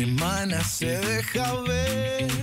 semana se deja ver.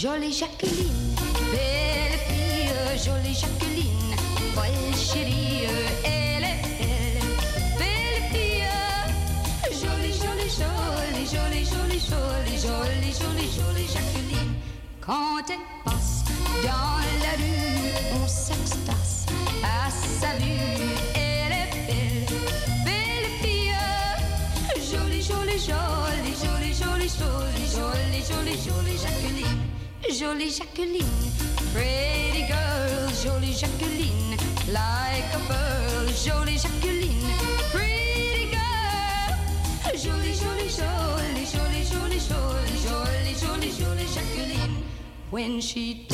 Jolly Jacqueline. She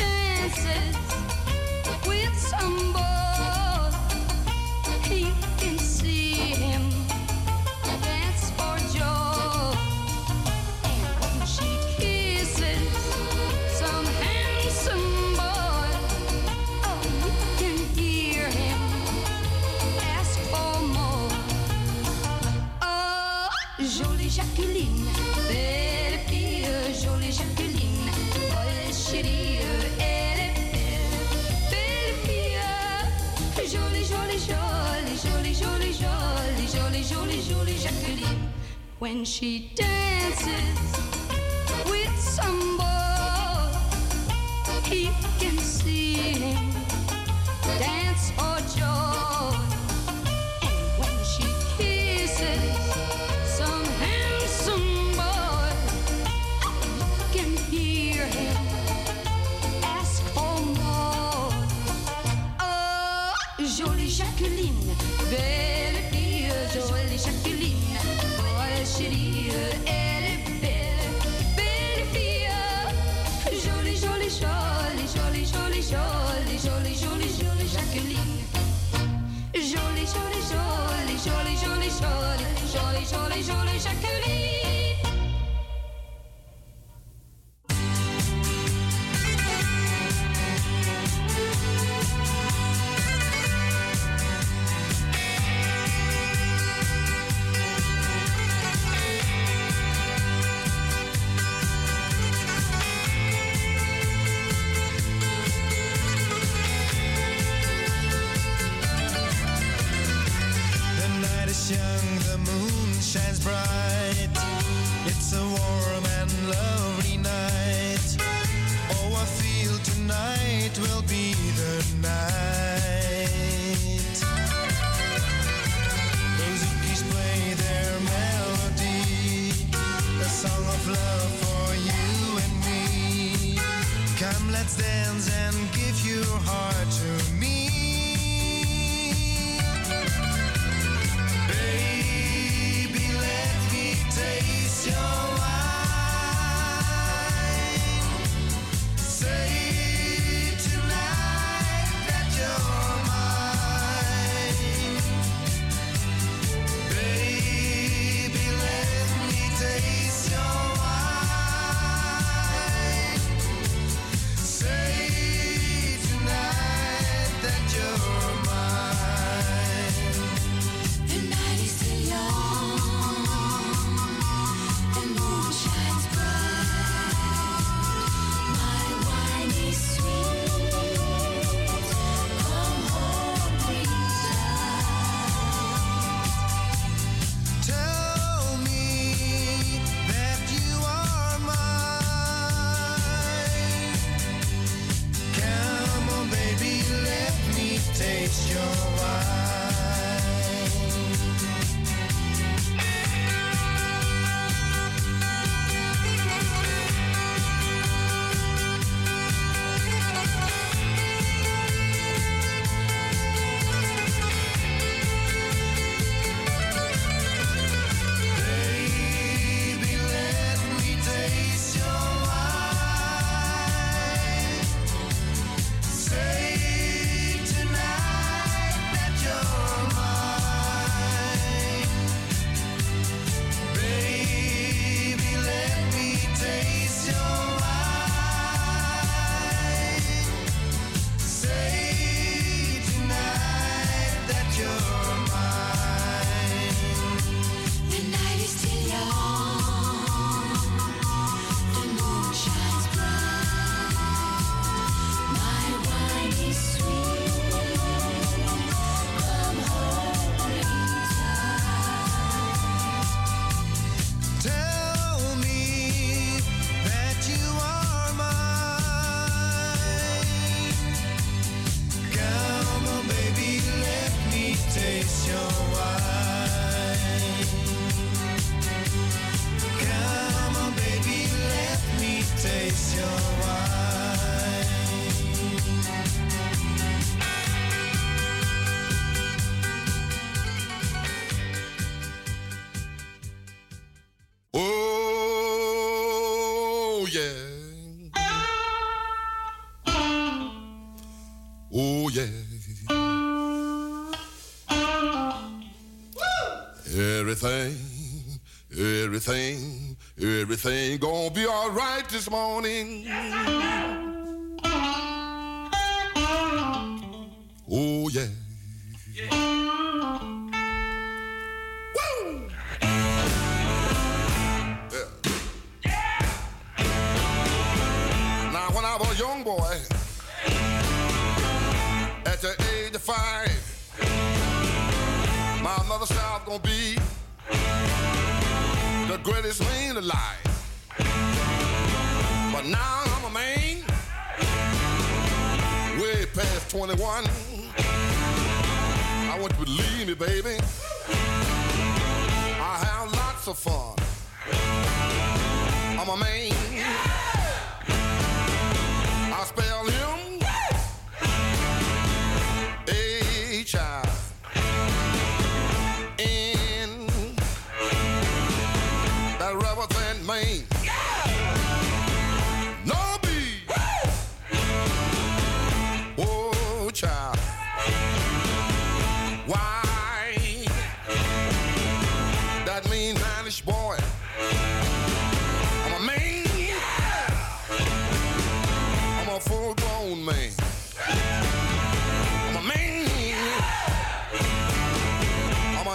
she did.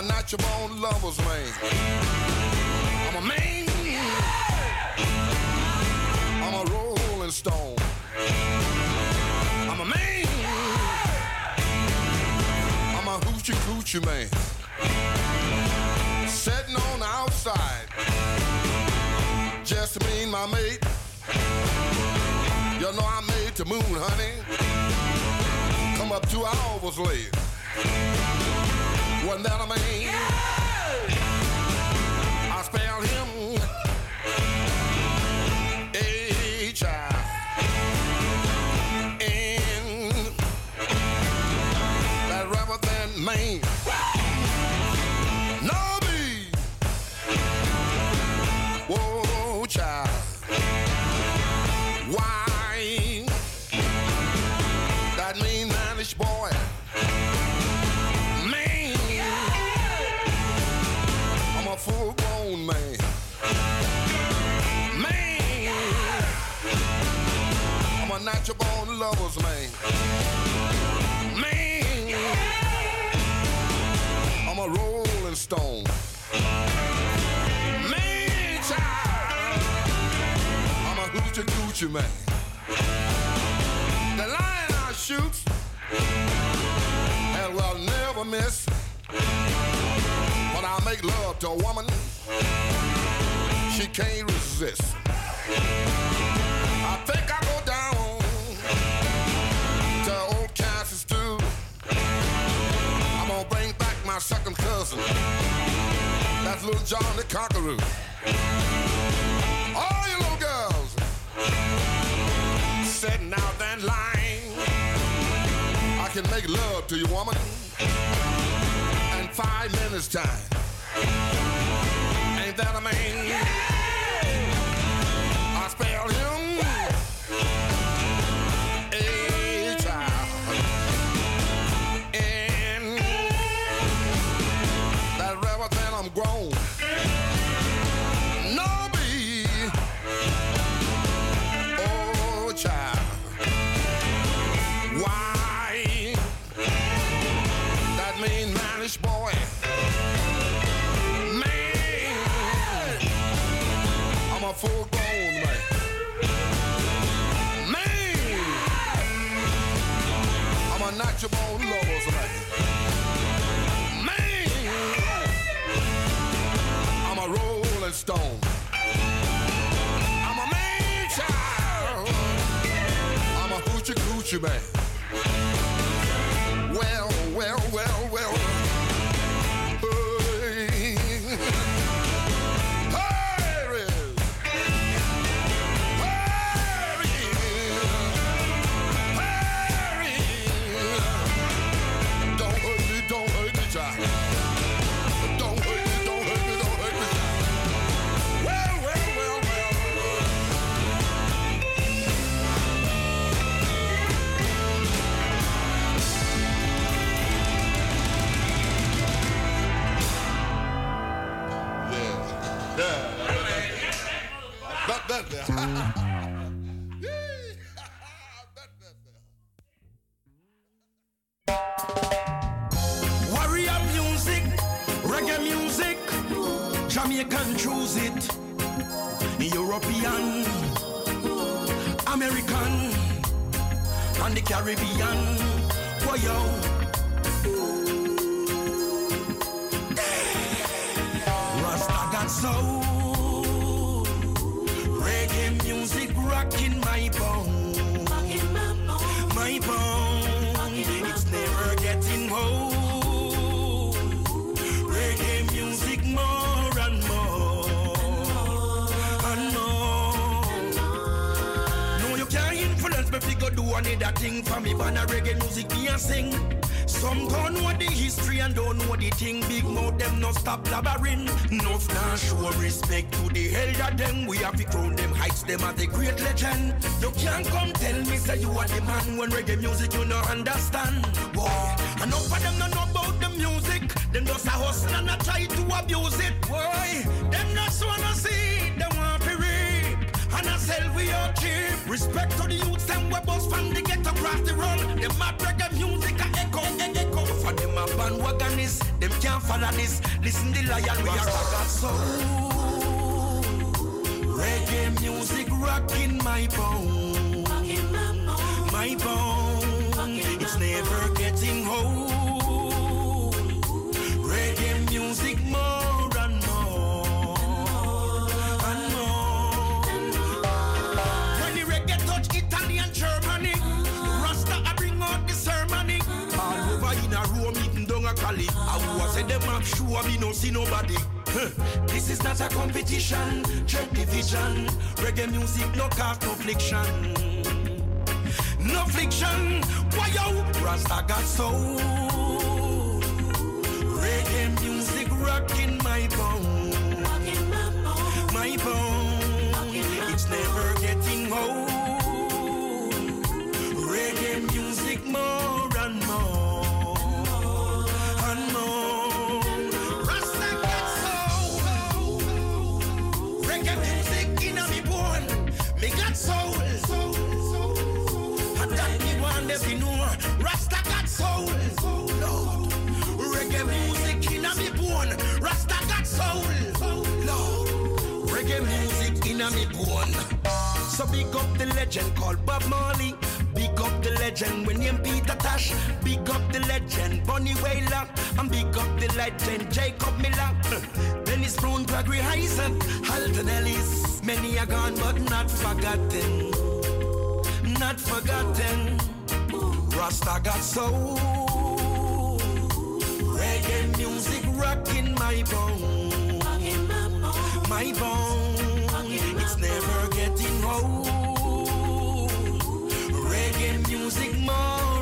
I'm a natural born lover's man. I'm a man. I'm a rolling stone. I'm a man. I'm a hoochie coochie man. Sitting on the outside. Just me and my mate. You know I made the moon, honey. Come up two hours late. Wasn't that a man? I spelled him H-I. N. That rubber than man. Lover's man. Man. I'm a rolling stone. Man, child. I'm a hoochie coochie man. The lion I shoot and will never miss. When I make love to a woman, she can't resist. I think I go my second cousin. That's little John the Conqueror. All you little girls sitting out that line. I can make love to you, woman, in five minutes time. Ain't that a man? I spell him A natural lover's man. Man. I'm a rolling stone. I'm a man child. I'm a hoochie coochie man. Well, well, well, well. Warrior music, reggae music, Jamaican choose it. European, American, and the Caribbean. Whoa, yo. Rasta got soul. Music rocking my bone. My bone. It's never getting old. Reggae music more and more. And more. No, you can't influence me fi go do another thing for me. A reggae music me a sing. Some don't know the history and don't know the thing. Big mouth them no stop blabbering. No now show respect to the elder them. We have to crown them heights them as a great legend. You can't come tell me say you are the man when reggae music you no understand. Boy, enough of them no know about the music. Them just a hustle and a try to abuse it. Boy, them just wanna see and I sell we out cheap. Respect to the youths them we bust from the ghetto across the road. Them mad reggae music a echo, e- echo. For them a bandwagonists, them can't follow this. Listen the lion we are got soul. Reggae music rocking my bone, my bone. It's never getting old. Reggae music more eating down a cali. I was say them up sure me no see nobody. Huh. This is not a competition, check division. Reggae music no cause no fliction. No fiction, why yo? Rasta got soul. Reggae music rocking my bone, my bone. It's never getting old. Me bone. So big up the legend called Bob Marley. Big up the legend when named Peter Tosh. Big up the legend Bunny Wailer. And big up the legend Jacob Miller. Dennis Brown, Gregory Isaac, Alton Ellis. Many are gone but not forgotten. Not forgotten. Rasta got soul. Reggae music rocking my bone. My bone. Never getting old. Reggae music more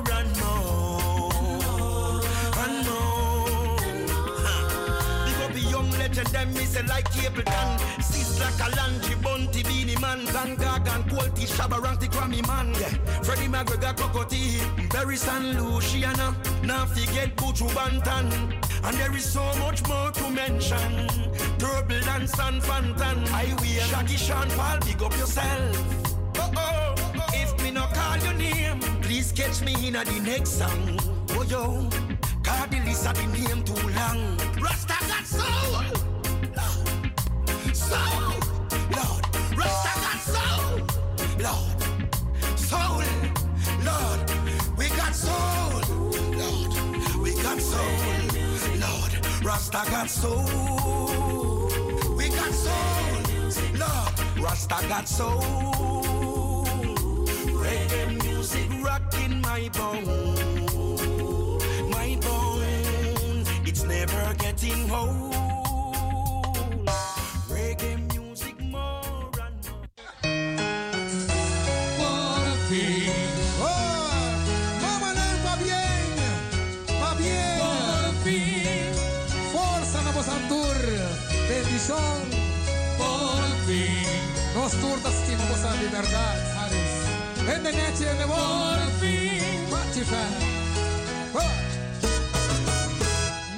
legend, them me say like Capleton. Sis like a Lanchi, Bounty, Beenie Man, Van Gagan, Quality, Shabba Rank, the Grammy Man. Yeah. Freddie McGregor, Cocoa Tea, Barry San Luciana. Now forget Buju Banton. And there is so much more to mention. Turbulence and Fantan. Highway, Shaggy Sean Paul, big up yourself. Oh oh, if me no call your name, please catch me in a the next song. Oh yo, the list of the name too long. Rasta got soul. Soul, Lord. Rasta got soul, Lord. Soul, Lord. We got soul, Lord. We got soul, Lord. Rasta got soul. We got soul, Lord. Rasta got soul. Reggae music rocking my bone, my bone. It's never getting old. En de neche en de por bon, fin, Pachifa. Oh.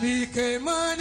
Ni que amanece. sana.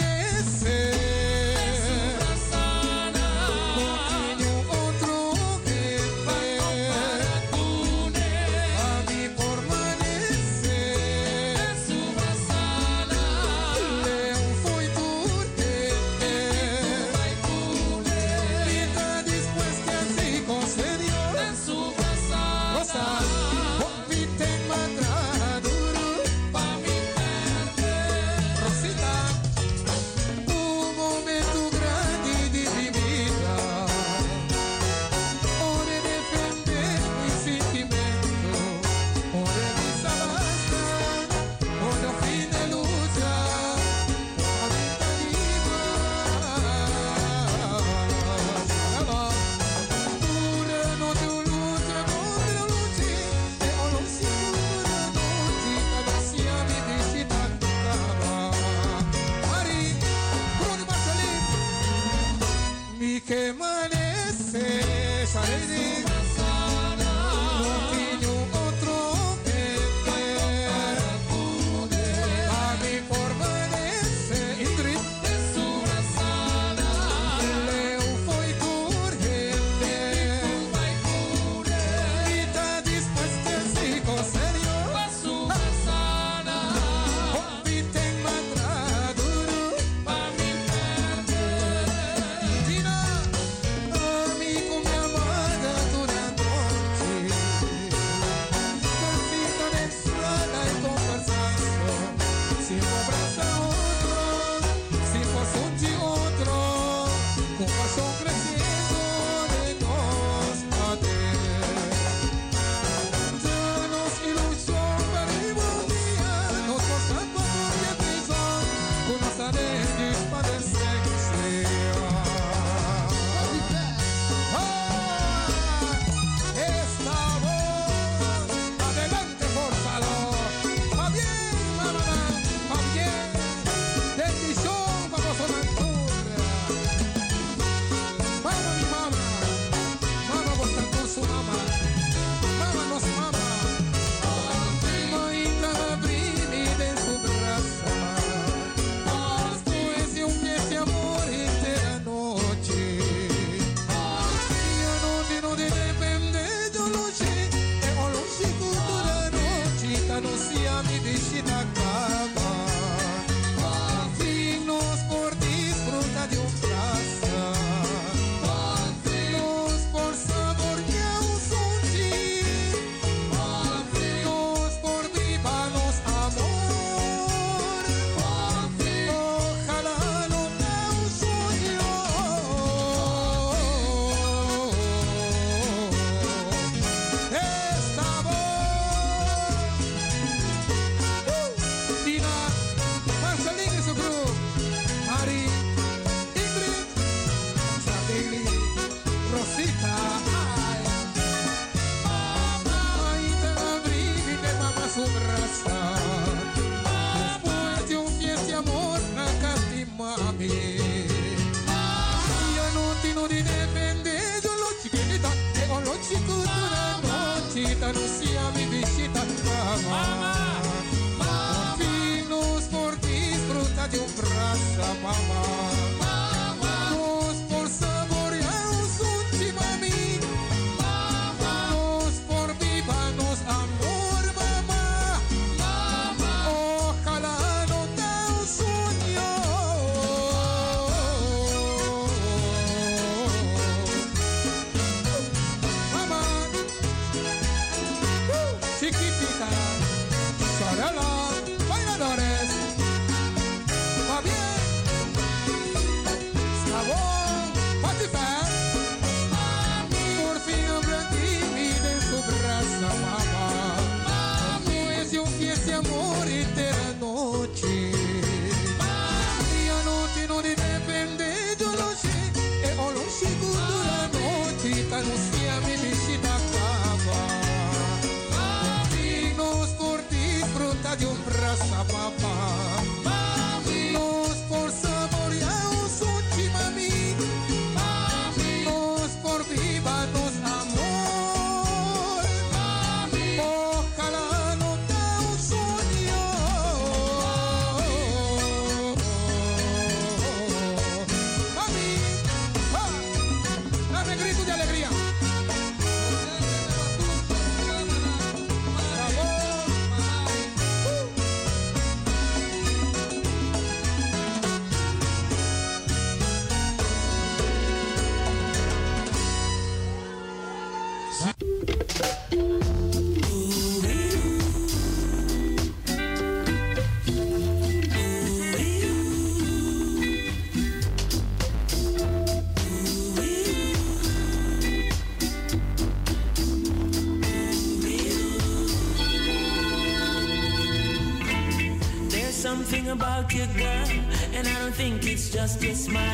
Just your smile.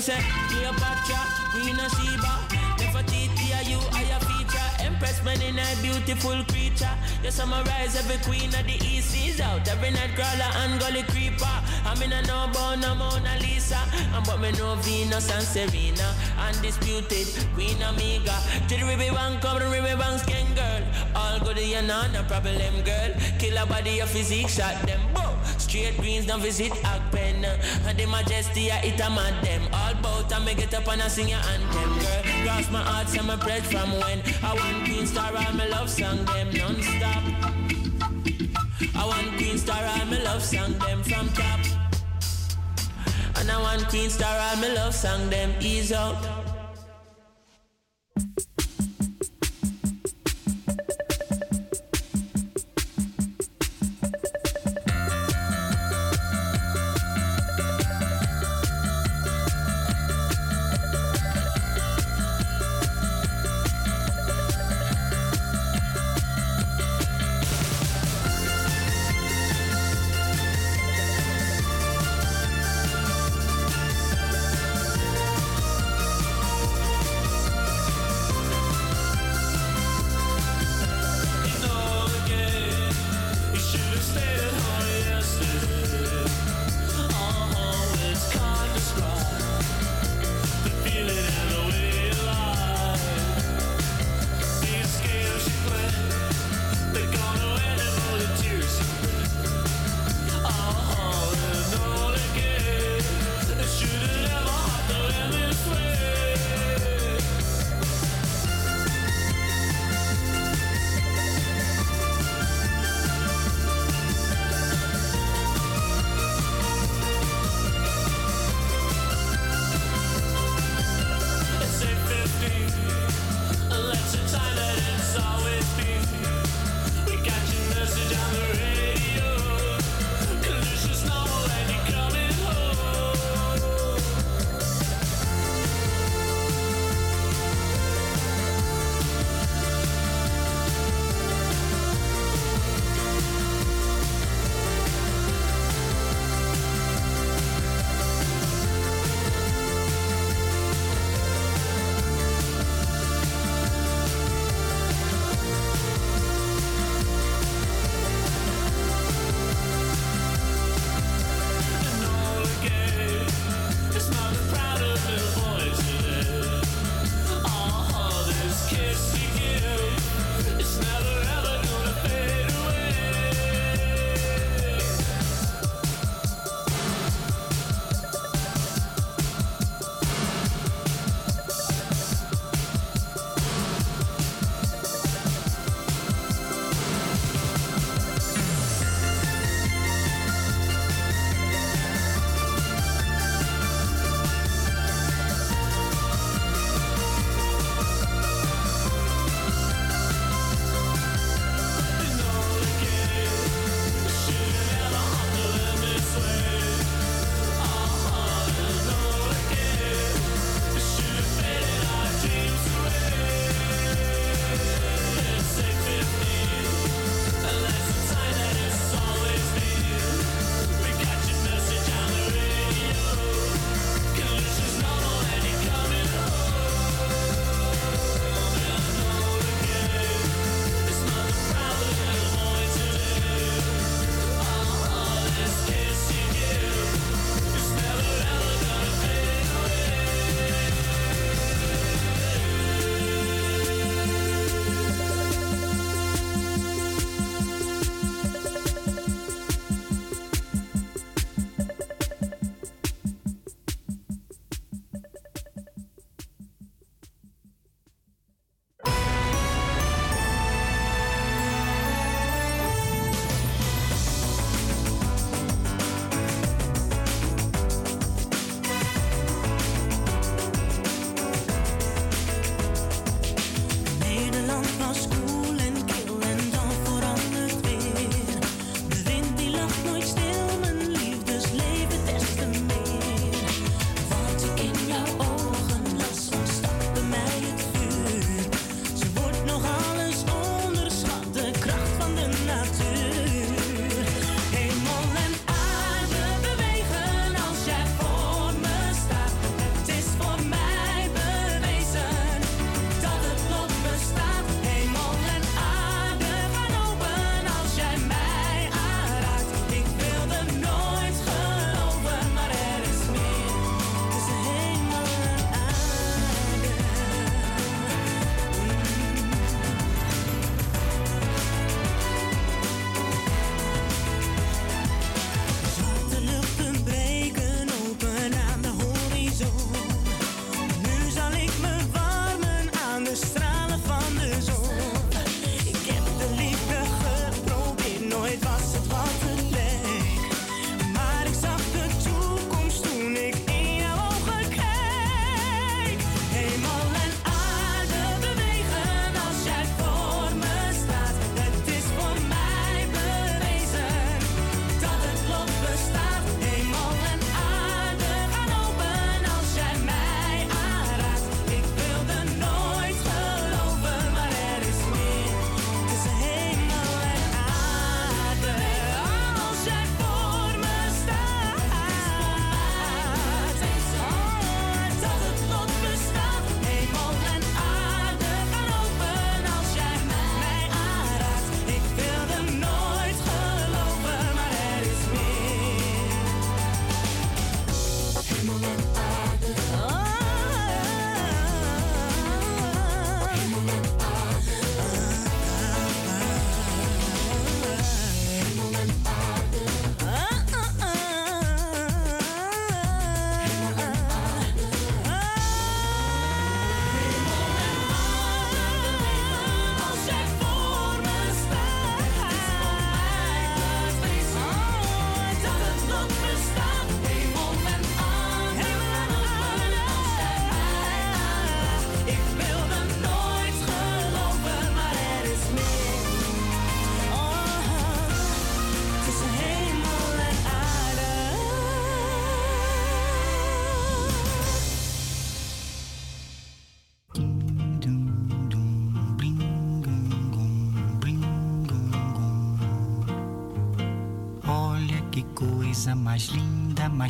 Know. Me say, Cleopatra, Queen of Sheba, Nefertiti, are you, are you investment in a beautiful creature. You summarize every queen of the east is out. Every night crawler and gully creeper. I'm in a no bone, no Mona Lisa. And but me know Venus and Serena. Undisputed Queen Amiga. To the Ribby Bank, come the Ribby Bank skin girl. All good, you know, no problem, girl. Kill a body, your physique, shot them. Boom. Straight greens, don't visit Agpen. And the majesty, I hit a mad them. All bout, and me get up and I sing your anthem, girl. Cross my heart, and my bread from when I want Queen Star, all my love song them non-stop. I want Queen Star, all my love song them from top. And I want Queen Star, all my love song them ease out.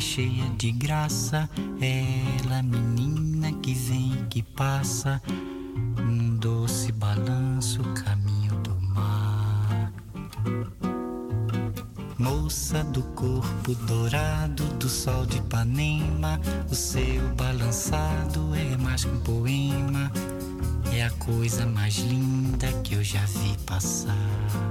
cheia de graça, ela menina que vem que passa, um doce balanço caminho do mar. Moça do corpo dourado do sol de Ipanema, o seu balançado é mais que um poema, é a coisa mais linda que eu já vi passar.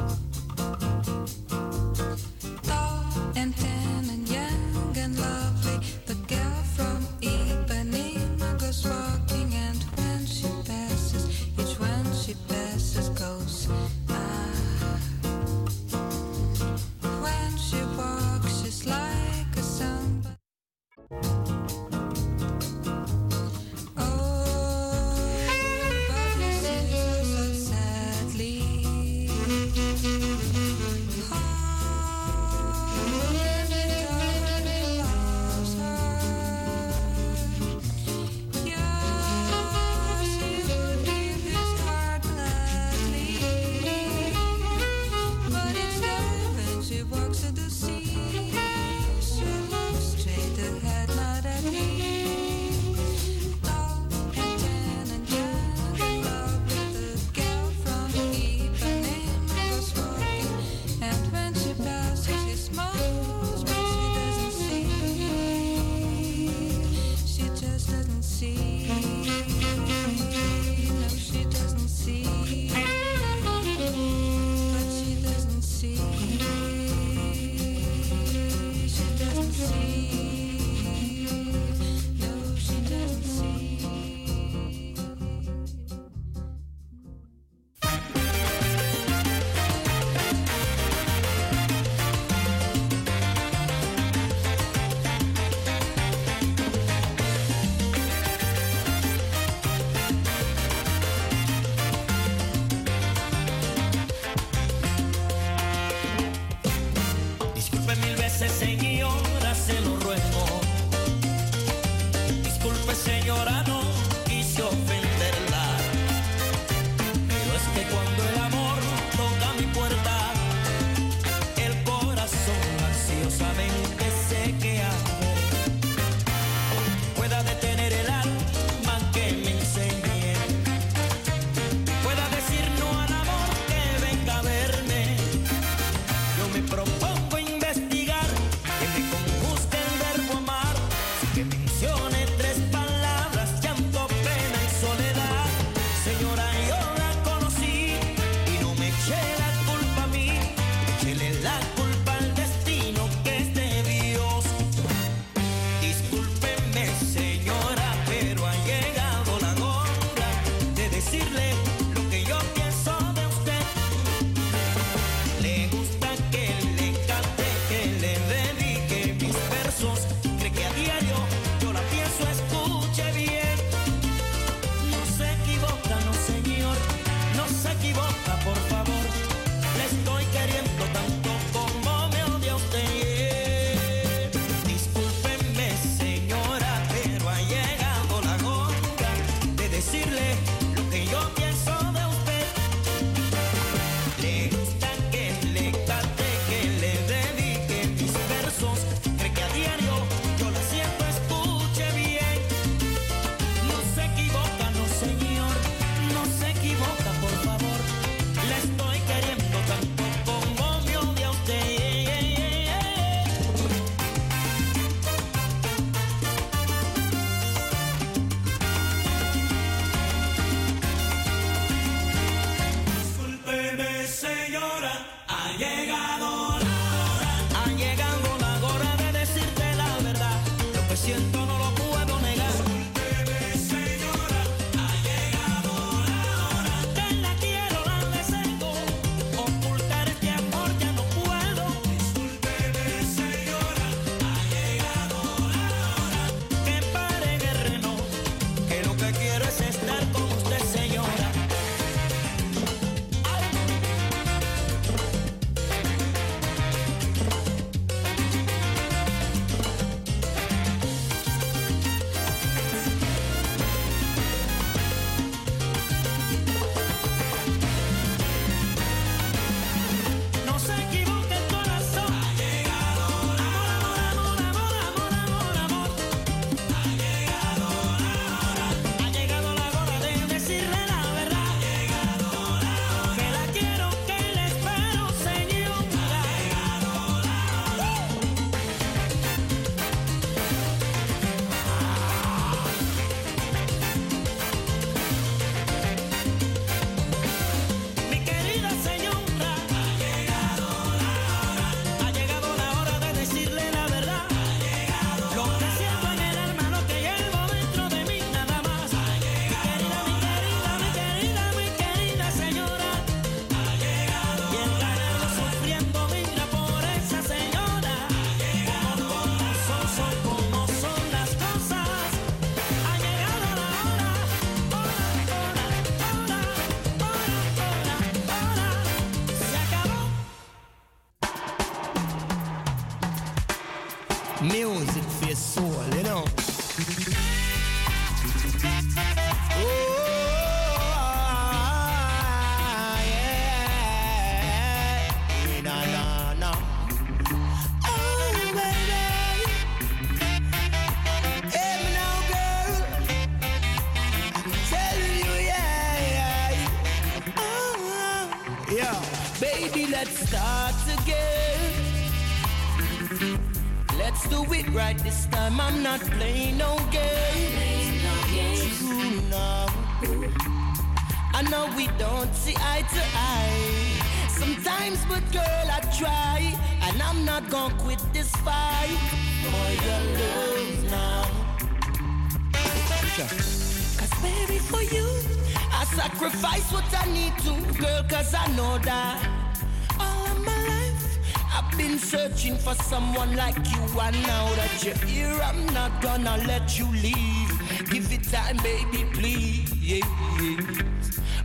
Searching for someone like you, and now that you're here, I'm not gonna let you leave. Give it time, baby, please.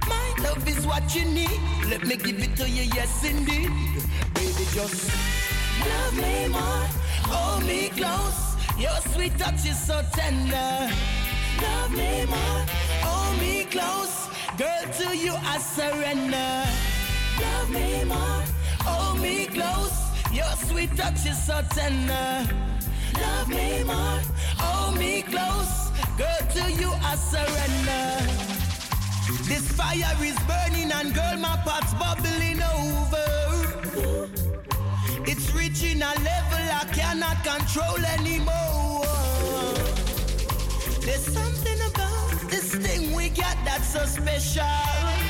My love is what you need. Let me give it to you, yes, indeed. Baby, just love me more, hold me close. Your sweet touch is so tender. Love me more, hold me close. Girl, to you I surrender. Love me more, hold me close. Sweet touch is so tender. Love me more, hold me close. Girl, to you I surrender. This fire is burning and girl, my pot's bubbling over. It's reaching a level I cannot control anymore. There's something about this thing we got that's so special.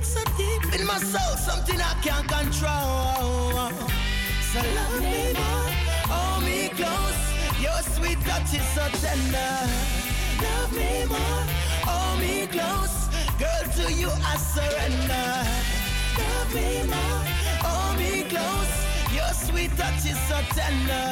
It so deep in my soul, something I can't control. So love me more, hold me close. Your sweet touch is so tender. Love me more, hold me close. Girl, to you I surrender. Love me more, hold me close. Your sweet touch is so tender.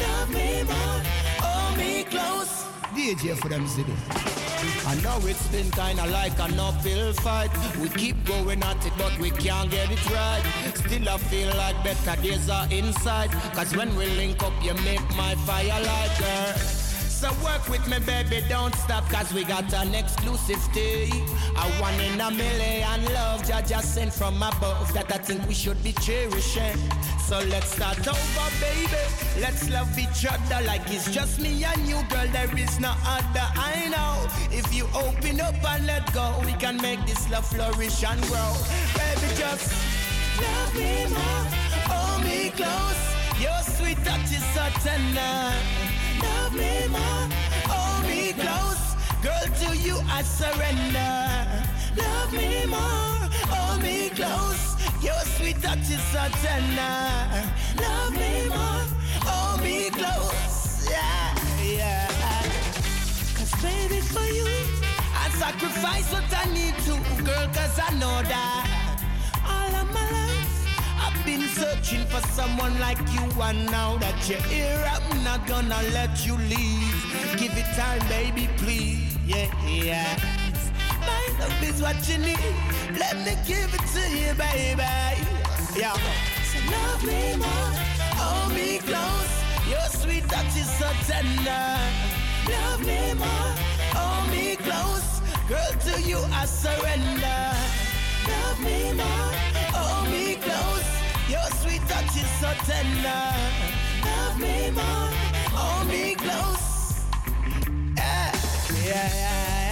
Love me more, hold me close. DJ for them city. I know it's been kinda like an uphill fight. We keep going at it, but we can't get it right. Still, I feel like better days are inside. Cause when we link up, you make my fire light, girl. So work with me, baby, don't stop, cause we got an exclusive day. A one in a million love, just sent from above that I think we should be cherishing. So let's start over, baby. Let's love each other like it's just me and you, girl. There is no other. I know if you open up and let go, we can make this love flourish and grow. Baby, just love me more, hold me close. Your sweet touch is so tender. Love me more, hold me close. Girl, to you I surrender. Love me more, hold me close. Your sweet touch is so tender. Love me more, hold me close. Yeah, yeah. Cause baby, for you, I sacrifice what I need to, girl, cause I know that all of my been searching for someone like you, and now that you're here, I'm not gonna let you leave. Give it time, baby, please. Yeah, yeah. My love is what you need. Let me give it to you, baby. Yeah. So love me more, hold me close. Your sweet touch is so tender. Love me more, hold me close. Girl, to you I surrender. Love me more, hold me close. Your sweet touch is so tender. Love me more, hold me close. Yeah, yeah, yeah.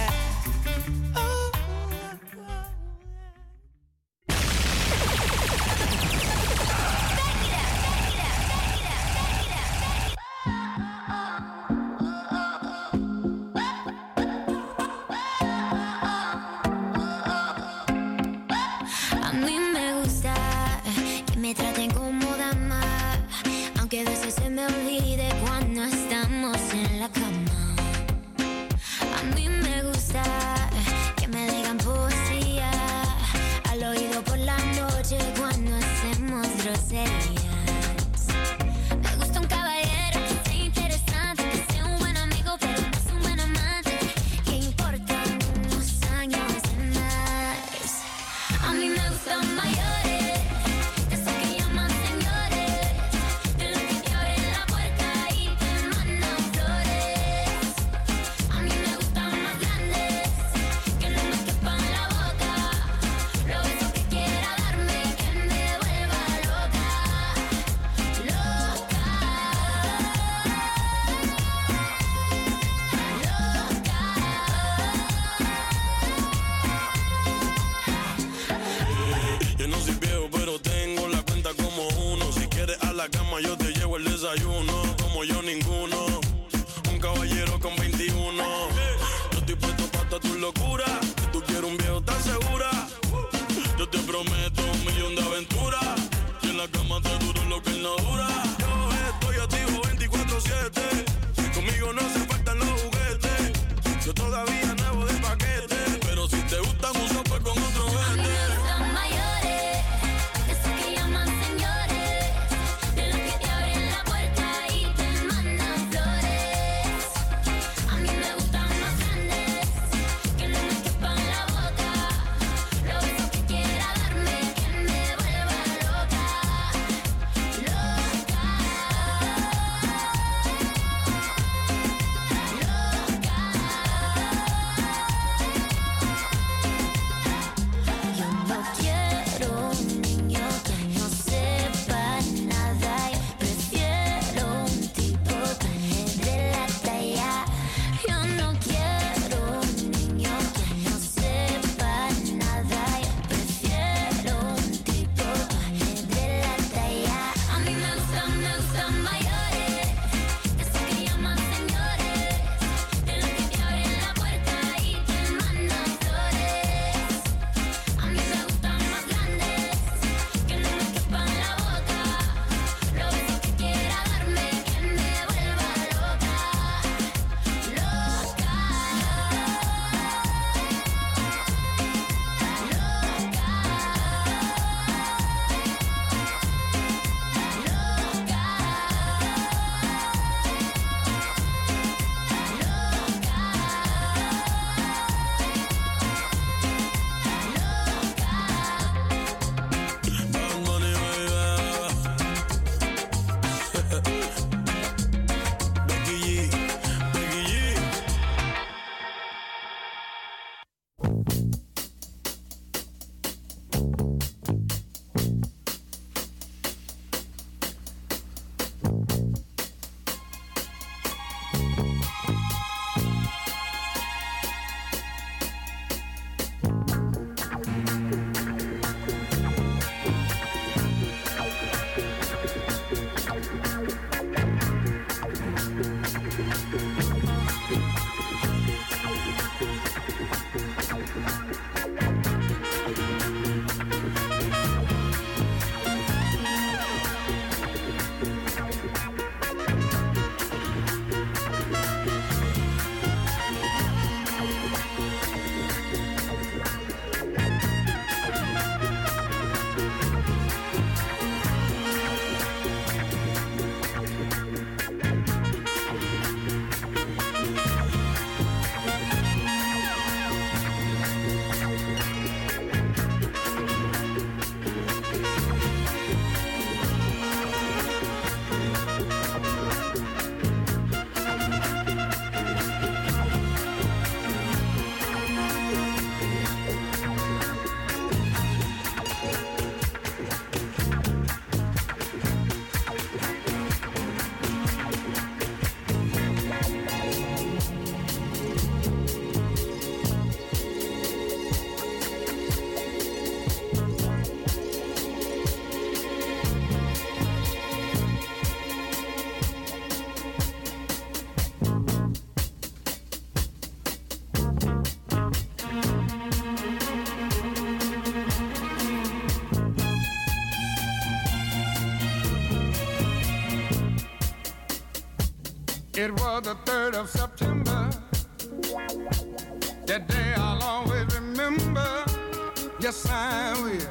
It was the 3rd of September. That day I'll always remember. Yes, I will.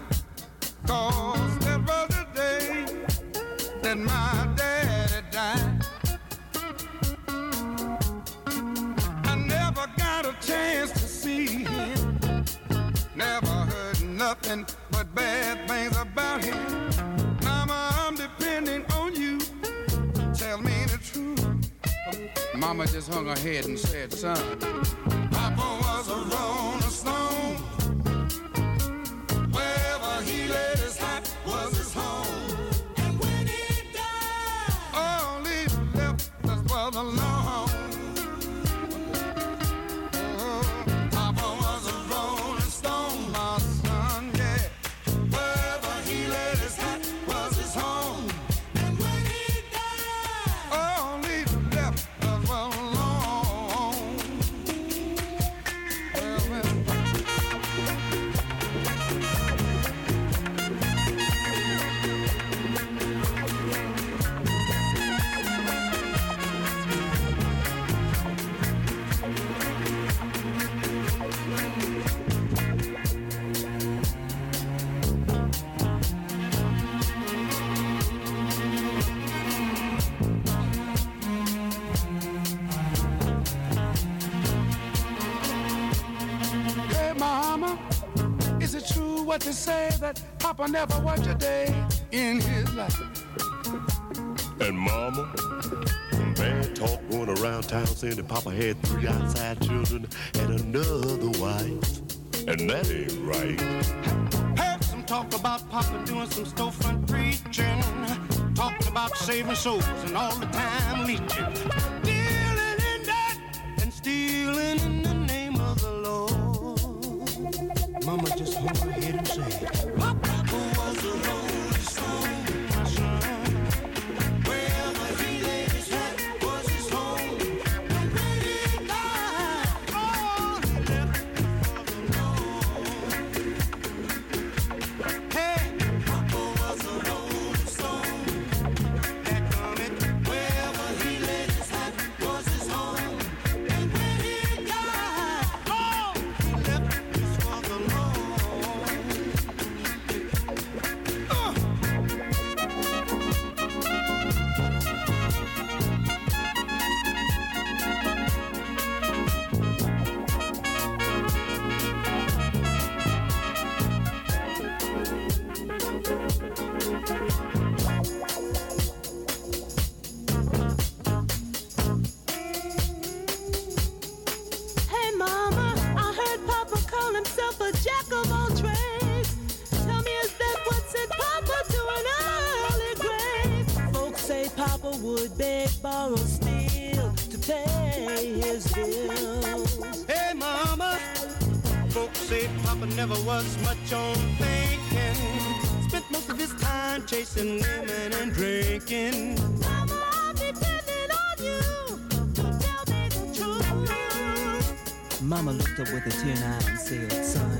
Never worked a day in his life. And mama, some bad talk going around town saying that Papa had three outside children and another wife. And that ain't right. Heard some talk about Papa doing some storefront preaching, talking about saving souls and all the time leeching, bills. Hey, mama. Folks say Papa never was much on thinking. Spent most of his time chasing women and drinking. Mama, I'm depending on you to tell me the truth. Mama looked up with a tear in her eye and said, son,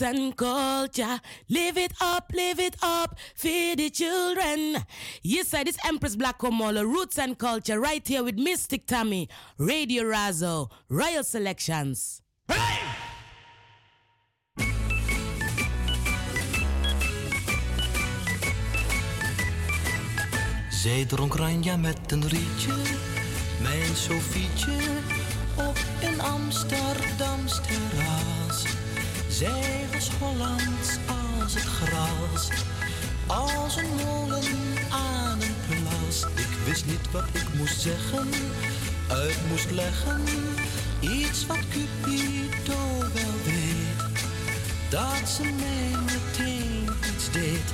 Roots and culture. Live it up, live it up, feed the children. Yes, I, this Empress Black Omola, Roots and Culture, right here with Mystic Tammy, Radio Razzle, Royal Selections. Hey! Zij dronk Ranja met een rietje, mijn Sofietje, op een Amsterdamse terras. Zij was Hollands als het gras, als een molen aan een plas. Ik wist niet wat ik moest zeggen, uit moest leggen. Iets wat Cupido wel weet, dat ze mij meteen iets deed,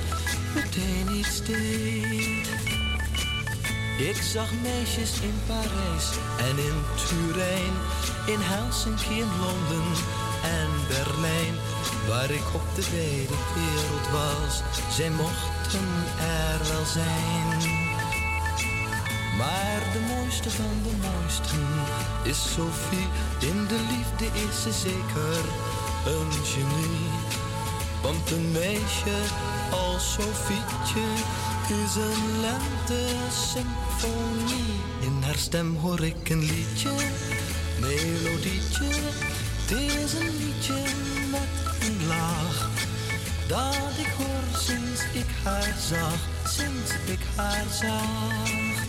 meteen iets deed. Ik zag meisjes in Parijs en in Turijn, in Helsinki, in Londen en Berlijn. Waar ik op de wijde wereld was, zij mochten er wel zijn. Maar de mooiste van de mooisten is Sophie. In de liefde is ze zeker een genie. Want een meisje als Sofietje is een lente-symfonie. In haar stem hoor ik een liedje, melodietje. Het is een liedje met een laag. Dat ik hoor sinds ik haar zag, sinds ik haar zag.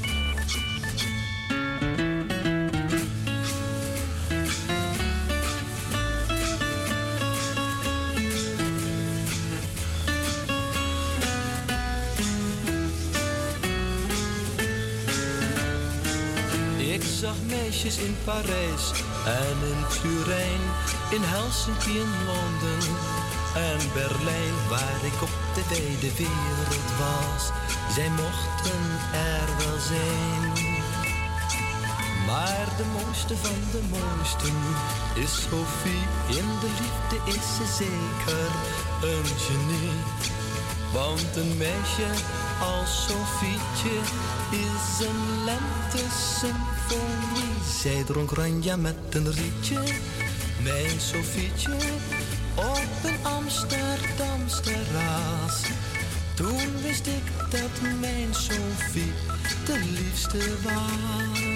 In Parijs en in Turijn, in Helsinki, in Londen en Berlijn, waar ik op de wijde wereld was. Zij mochten er wel zijn. Maar de mooiste van de mooisten is Sophie. In de liefde is ze zeker een genie. Want een meisje als Sofietje is een lente-symfonie. Zij dronk ranja met een rietje, mijn Sofietje, op een Amsterdams terras. Toen wist ik dat mijn Sofie de liefste was.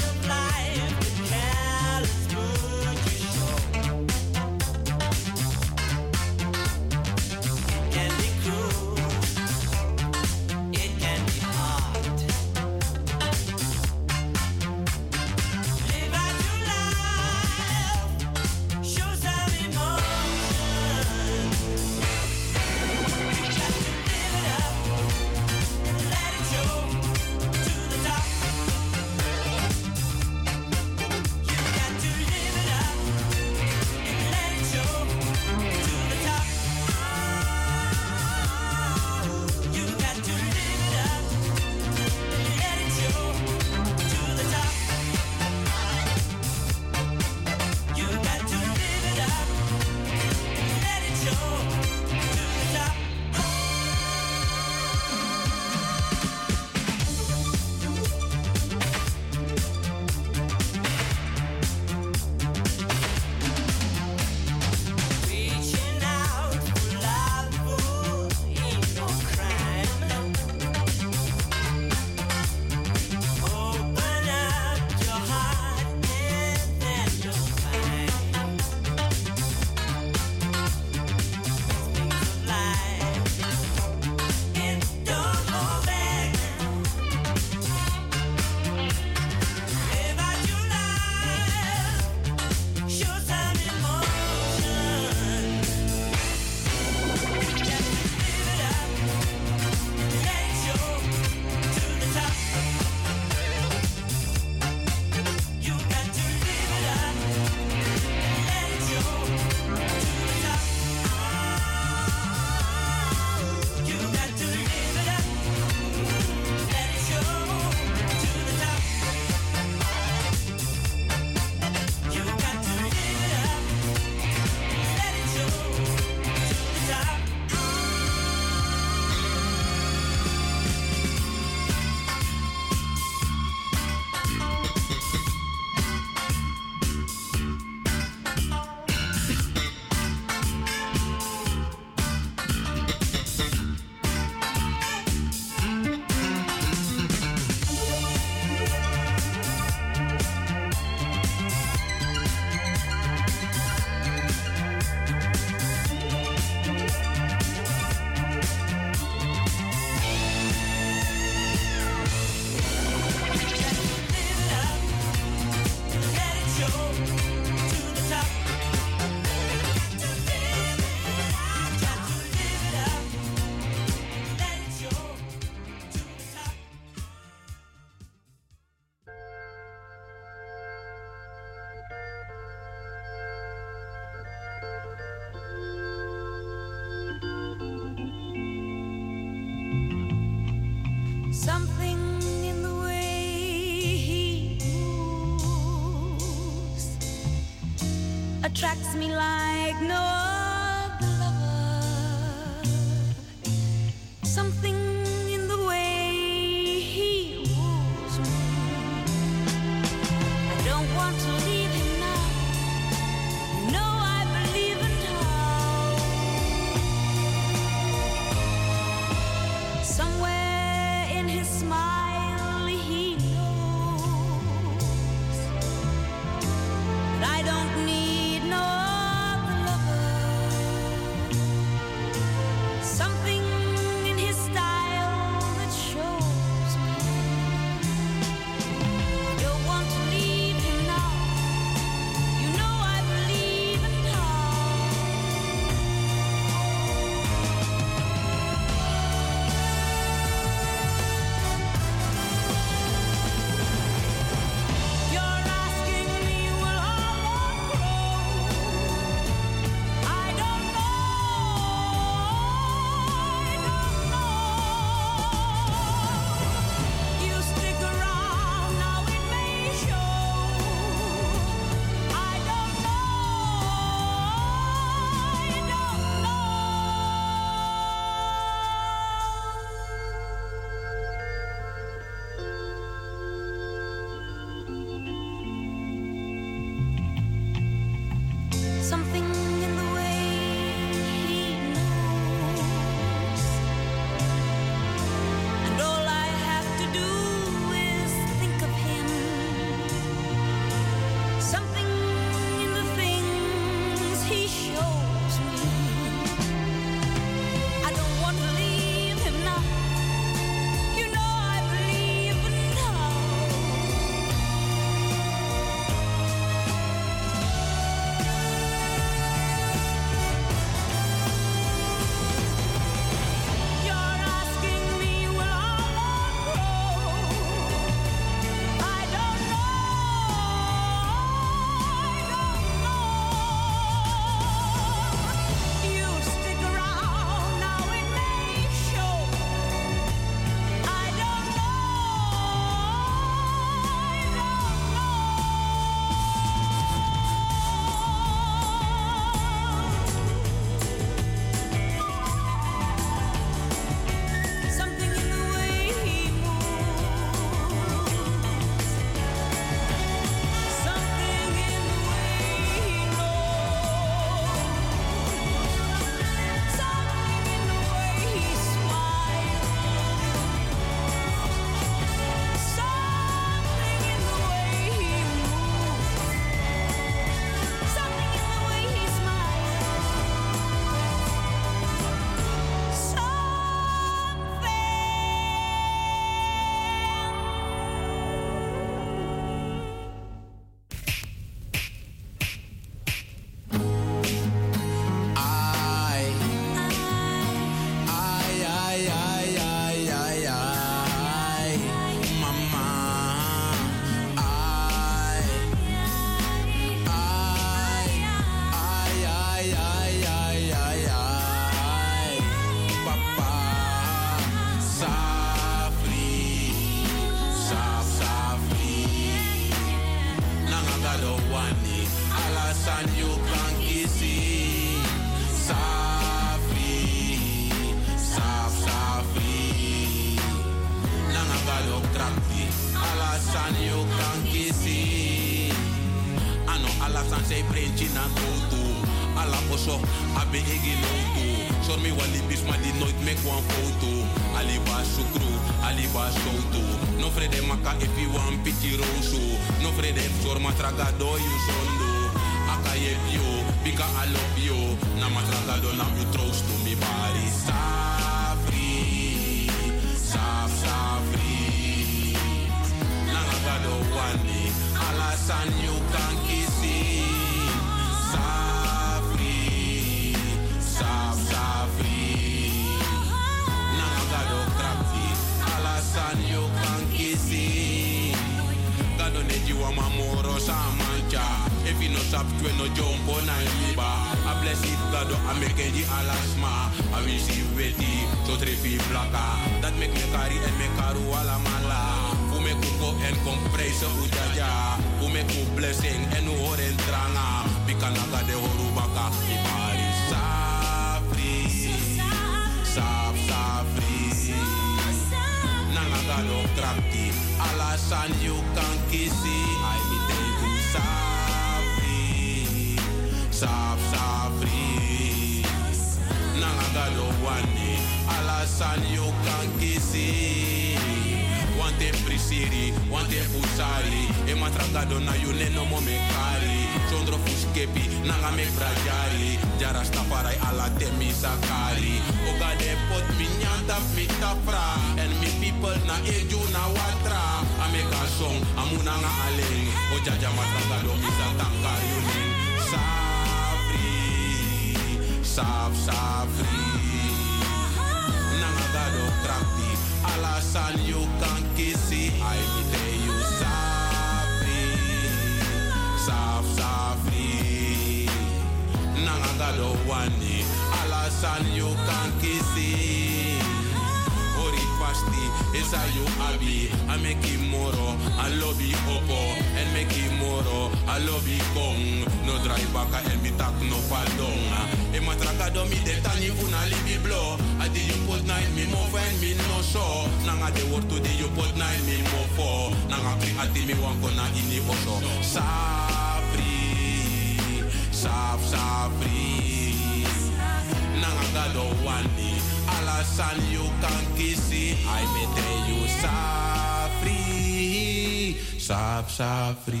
Safri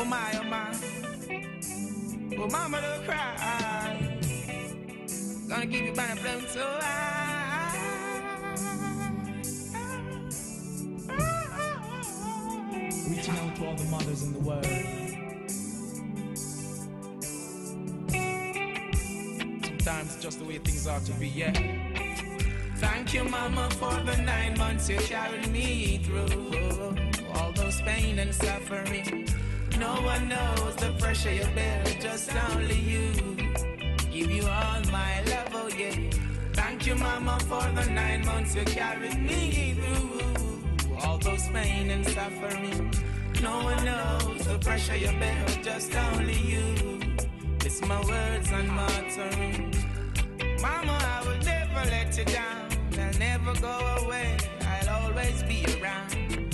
Oh my, oh my. Oh mama, don't cry. Gonna give you by the blown so high. Reaching out to all the mothers in the world. Sometimes it's just the way things ought to be, yeah. Thank you, mama, for the nine months you carried me through. All those pain and suffering. No one knows the pressure you bear, just only you. Give you all my love, oh yeah. Thank you, mama, for the nine months you carried me through. All those pain and suffering. No one knows the pressure you bear, just only you. It's my words and my uttering. Mama, I will never let you down. I'll never go away. I'll always be around.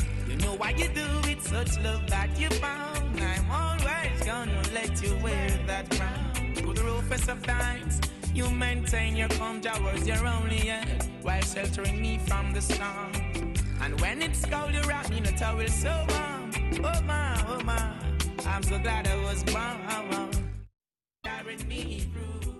Why you do it, such love that you found. I'm always gonna let you wear that crown. Through the roughest of times, you maintain your calm towards your only end while sheltering me from the storm. And when it's cold, you wrap me in a towel so warm. Oh my, oh my, I'm so glad I was born. Carried me through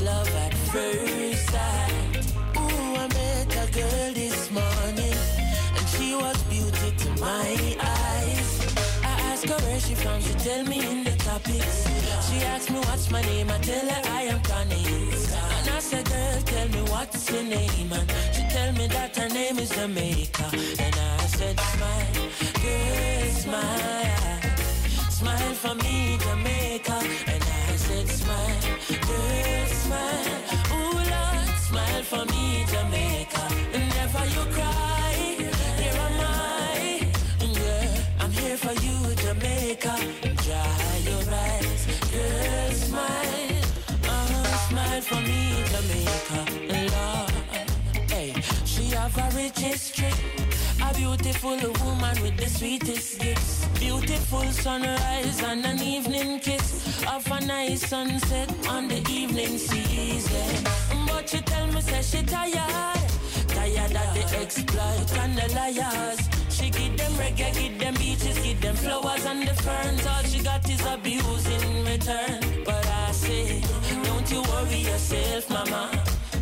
Love at first sight. Ooh, I met a girl this morning, and she was beauty to my eyes. I asked her where she from, she tell me in the topics. She asked me what's my name, I tell her I am Connie. And I said, girl, tell me what's your name, and she tell me that her name is Jamaica. And I said, smile, girl, smile, smile for me, Jamaica. And said, smile, just smile. Ooh, Lord, smile for me, Jamaica. Never you cry, here am I. Yeah, I'm here for you, Jamaica. Dry your eyes, just smile. Oh, smile for me, Jamaica. Lord, hey, she have a rich history beautiful woman with the sweetest gifts. Beautiful sunrise and an evening kiss. Of a nice sunset on the evening season. But she tell me, say she tired. Tired of the exploit and the liars. She give them reggae, give them beaches, give them flowers and the ferns. All she got is abuse in return. But I say, don't you worry yourself, mama.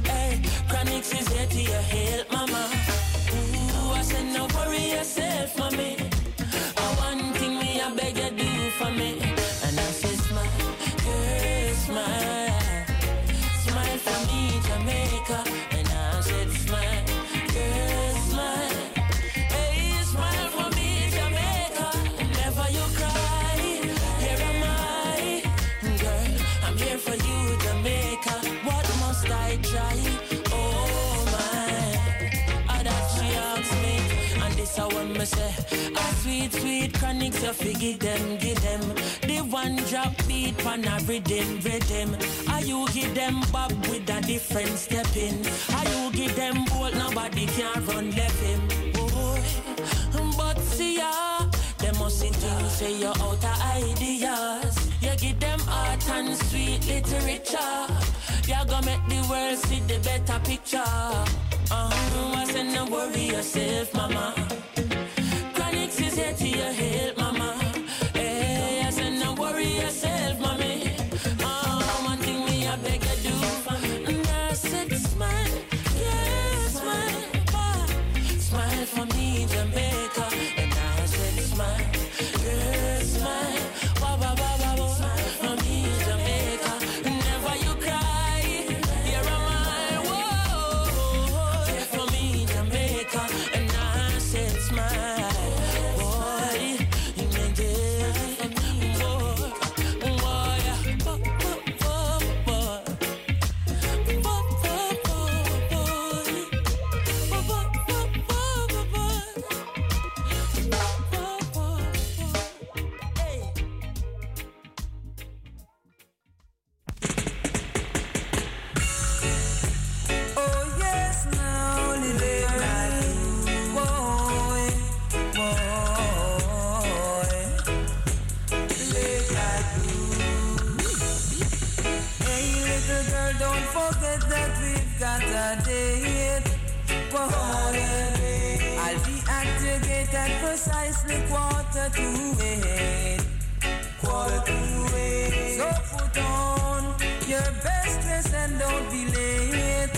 Hey, Chronixx is here to your help, mama. I no worry yourself, mommy. I one thing me, I beg you do for me. Me say. A sweet, sweet Chronixx, you figure them, give them. The one drop beat pan a rhythm, rhythm. Are you give them bob with a different step in? Are you give them bolt, nobody can run left him. Boy, but see ya, they must think you say you're out ideas. You give them art and sweet literature. You're gonna make the world see the better picture. Uh-huh, I said, no worry yourself, mama. Here to your help, precisely quarter to eight, quarter to eight. So put on your best dress and don't be late,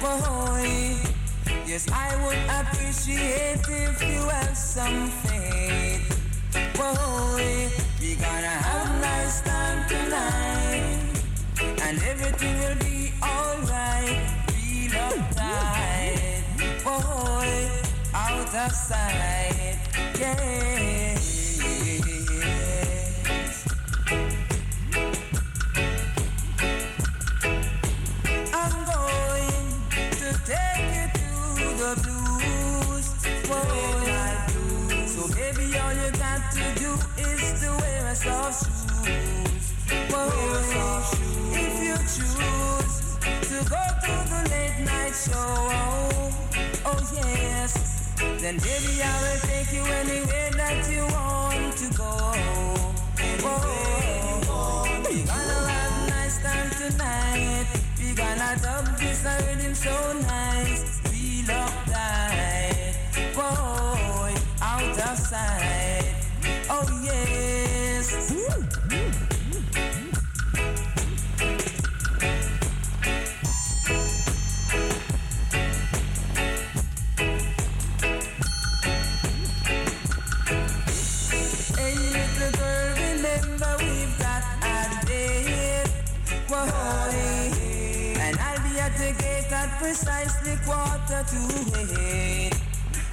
boy. Yes, I would appreciate if you have some faith, boy. We gonna have a nice time tonight, and everything will be alright. Feel uptight, boy, out of sight, yeah. I'm going to take you to the blues. Boy. So baby, all you got to do is to wear a soft shoes. Boy. If you choose to go to the late night show, oh yes, then baby I will take you anywhere that you want to go. Whoa. We gonna have a nice time tonight. We gonna dub this rhythm so nice. Feel uptight, boy, out of sight. Oh yes. Precisely quarter to eight.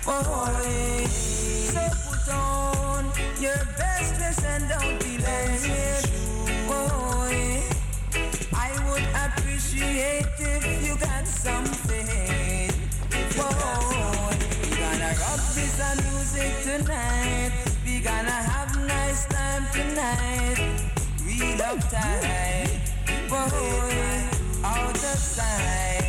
Boy, so put on your best dress and don't be late. Boy, oh, I would appreciate if you got some faith. Boy, oh, we gonna rock this music tonight. We gonna have nice time tonight. Real uptight, boy, out of sight,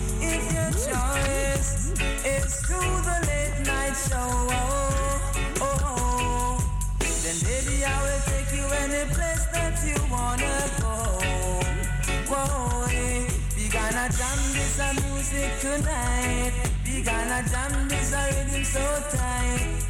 tonight. We gonna jam this a rhythm so tight.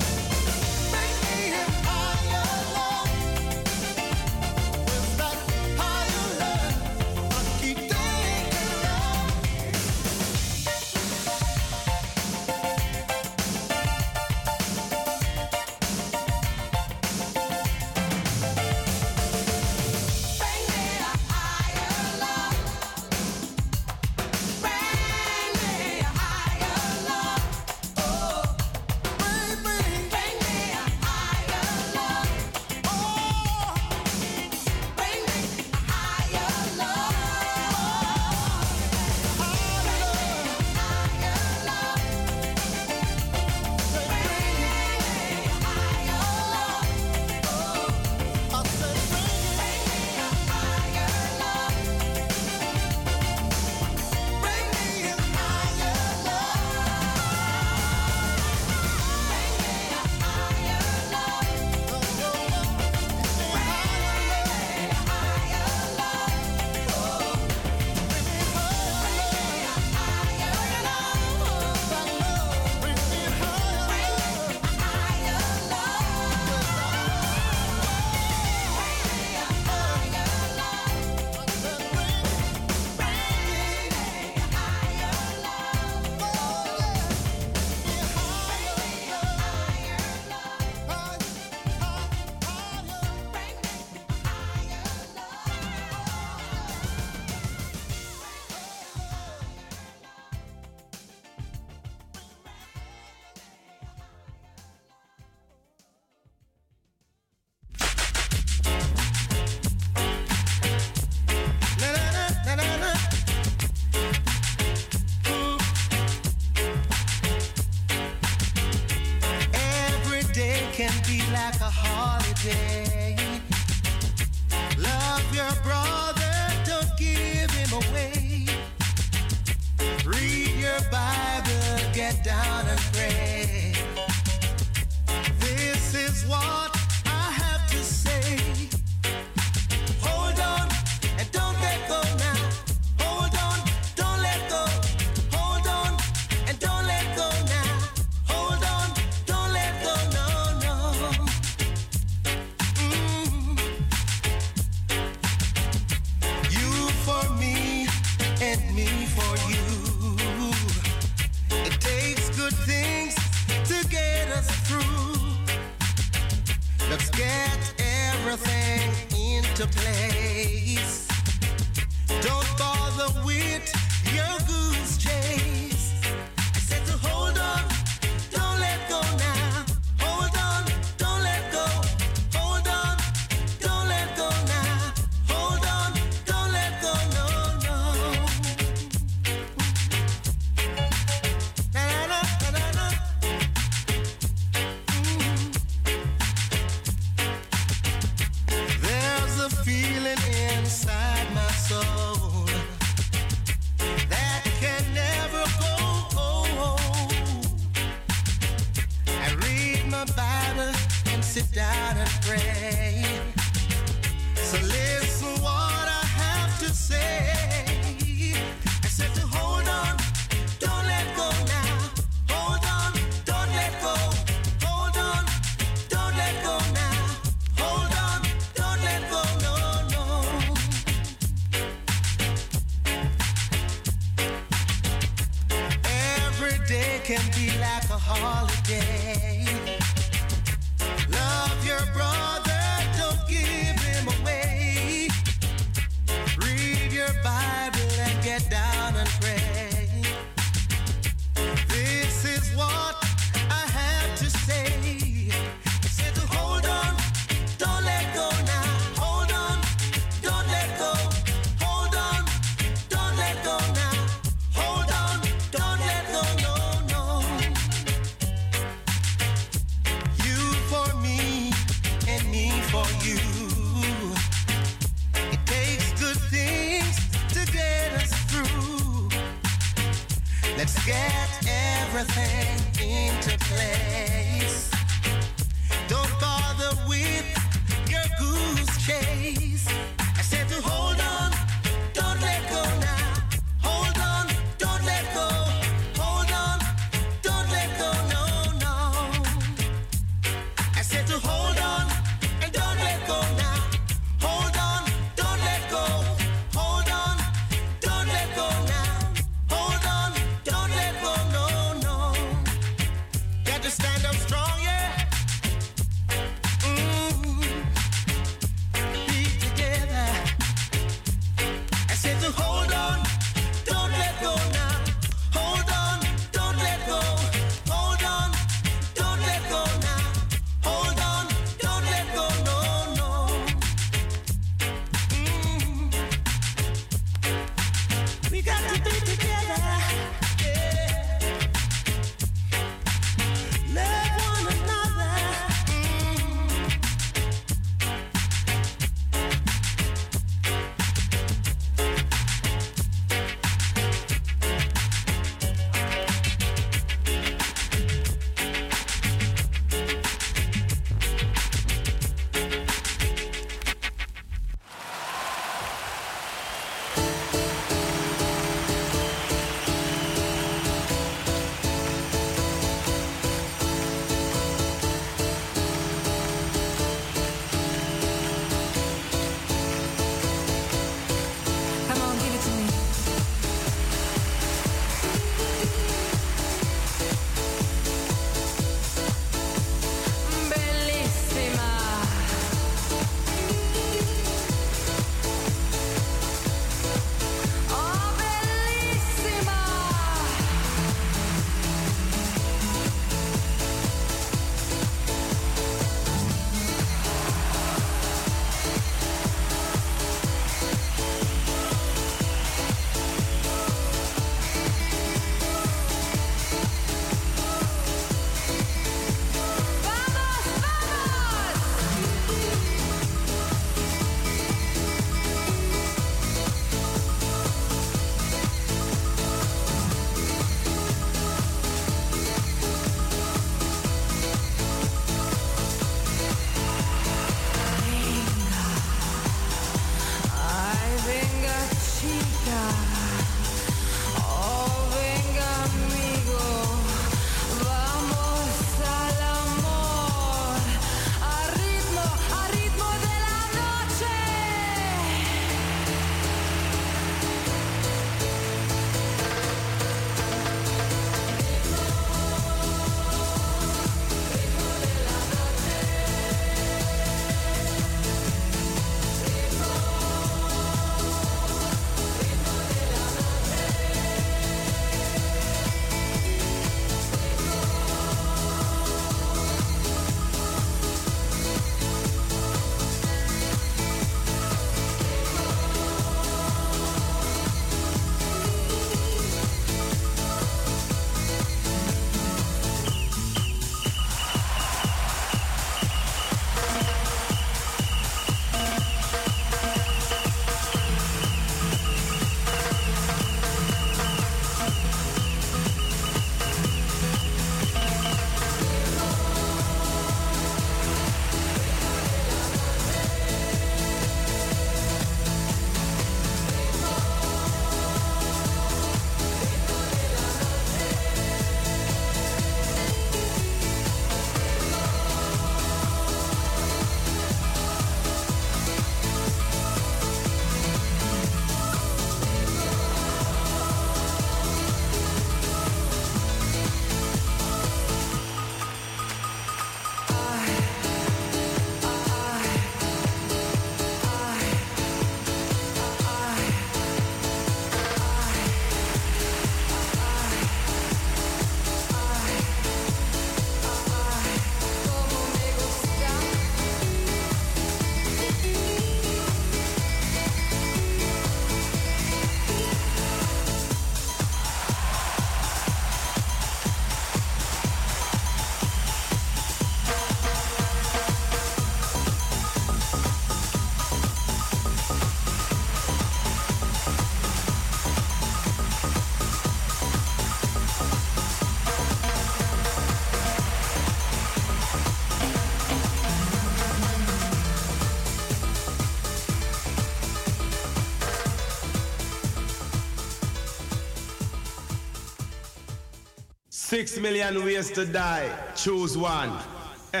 Six million ways to die. Choose one. How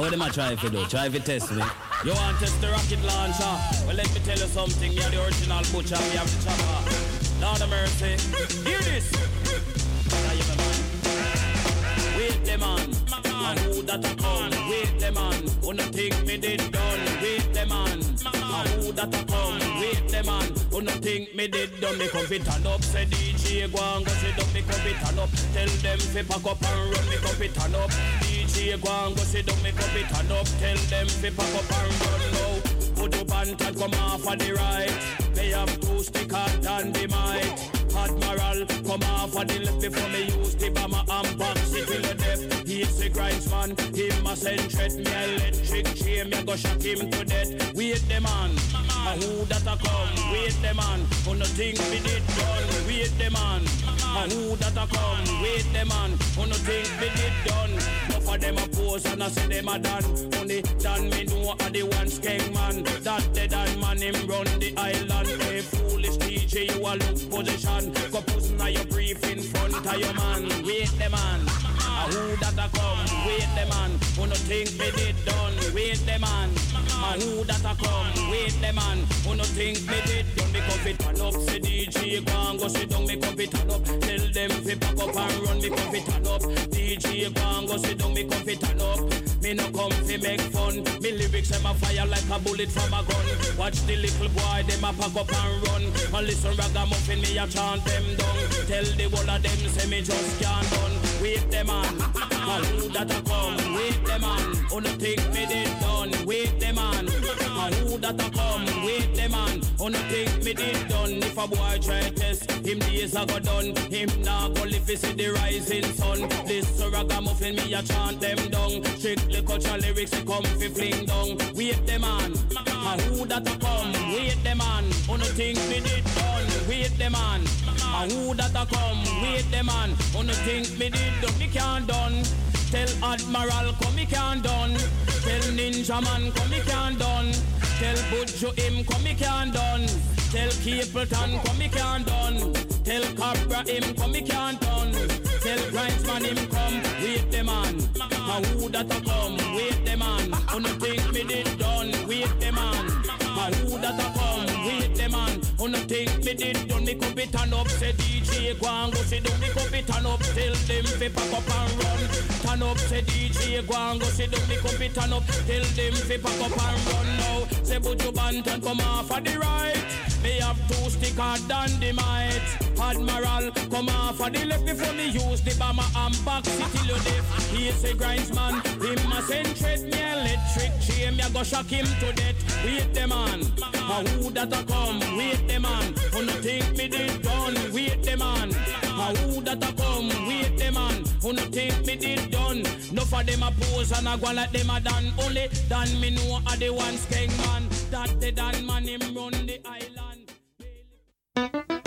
would them a try if you do? Try if test me. You want to test the rocket launcher? Well, let me tell you something. You're the original butcher. We have the chopper. Lord of mercy. Hear this. Man. Wait the man. And who that a come? Wait the man. Who no think me did done? Wait the man. And who that a come? Wait the man. Who no think me did done? Me come fit and up. Say DJ go and go sit up. Me come fit and up. Tell them fi pack up and run. Me come fit and up. DJ go and go sit down. Me come fit and up. Tell them fi pack up and run now. Put up and and come off of the right. They have two stick hard and the might. Admiral, come off of the left before me use the bomber and box it till the death. He's the grindsman, him a send threat me electric chain, me go shock him to death. Wait the man, a who that a come? Wait the man, no think me did done? Wait the man, a who that a come? Wait the man, who no think me did done? Enough of them a pose and I say them a done. Only done me know a the one skeng man. That dead and man him run the island. Hey foolish DJ, you a look position. Go now your brief in front of your man. Wait the man. A who that a come? Wait the man. Who no think me did done? Wait the man. A who that a come? Wait the man. Who no think me did done? Come fit turn up. Say DJ go and go sit down. Me come fit turn up. Tell them fi pack up and run. Me come fit turn up. DJ go and go sit down. Me come fit turn up. Me no come fi make fun. Me lyrics them a fire like a bullet from a gun. Watch the little boy them a pack up and run. And listen ragamuffin me a chant them down. Tell the whole of them say me just can't done. Wait them man, and who that a come? Wait them man, who no think me did done? Wait them man, and who that a come? Wait them man, who no think me did done? If a boy try test, him days a go done. Him nah go live to see the rising sun. This ragamuffin me a chant them down. Strictly culture lyrics they come fi fling down. Wait them man, and who that a come? Wait them man, who no think me did done? Wait them man, and who that a come? Wait them man, no think me did done? Me can't done. Tell Admiral come me can't done. Tell Ninja Man come me can't done. Tell Butcho him come me can't done. Tell Capleton come me can't done. Tell Cobra him come me can't done. Tell Grindsman him come. Wait the man. And who that a come? Wait the man. No think me did done? Wait the man. And who that a come? Wait the man. Who no think me did done? Me come be turn up. Say DJ go and go sit down. Me come be turn up. Tell them fi pack up and run. Turn up. Say DJ go and go sit down. Me come be turn up. Tell them fi pack up and run now. Say Buju Banton come off of the right. Me have two stick hard than the might. Admiral come off of the left before me use the bomber and back it till you deaf. He say grindsman, him a send threat me electric chain. Me a go shock him to death. Wait the man, a who that a come? Wait the man, who no think me did done? Wait the man, a who that a come? Wait the man, who no think me did done? No for them a pose and a go like them a done. Only done me know a the one skeng man. That the done man him run the island thank you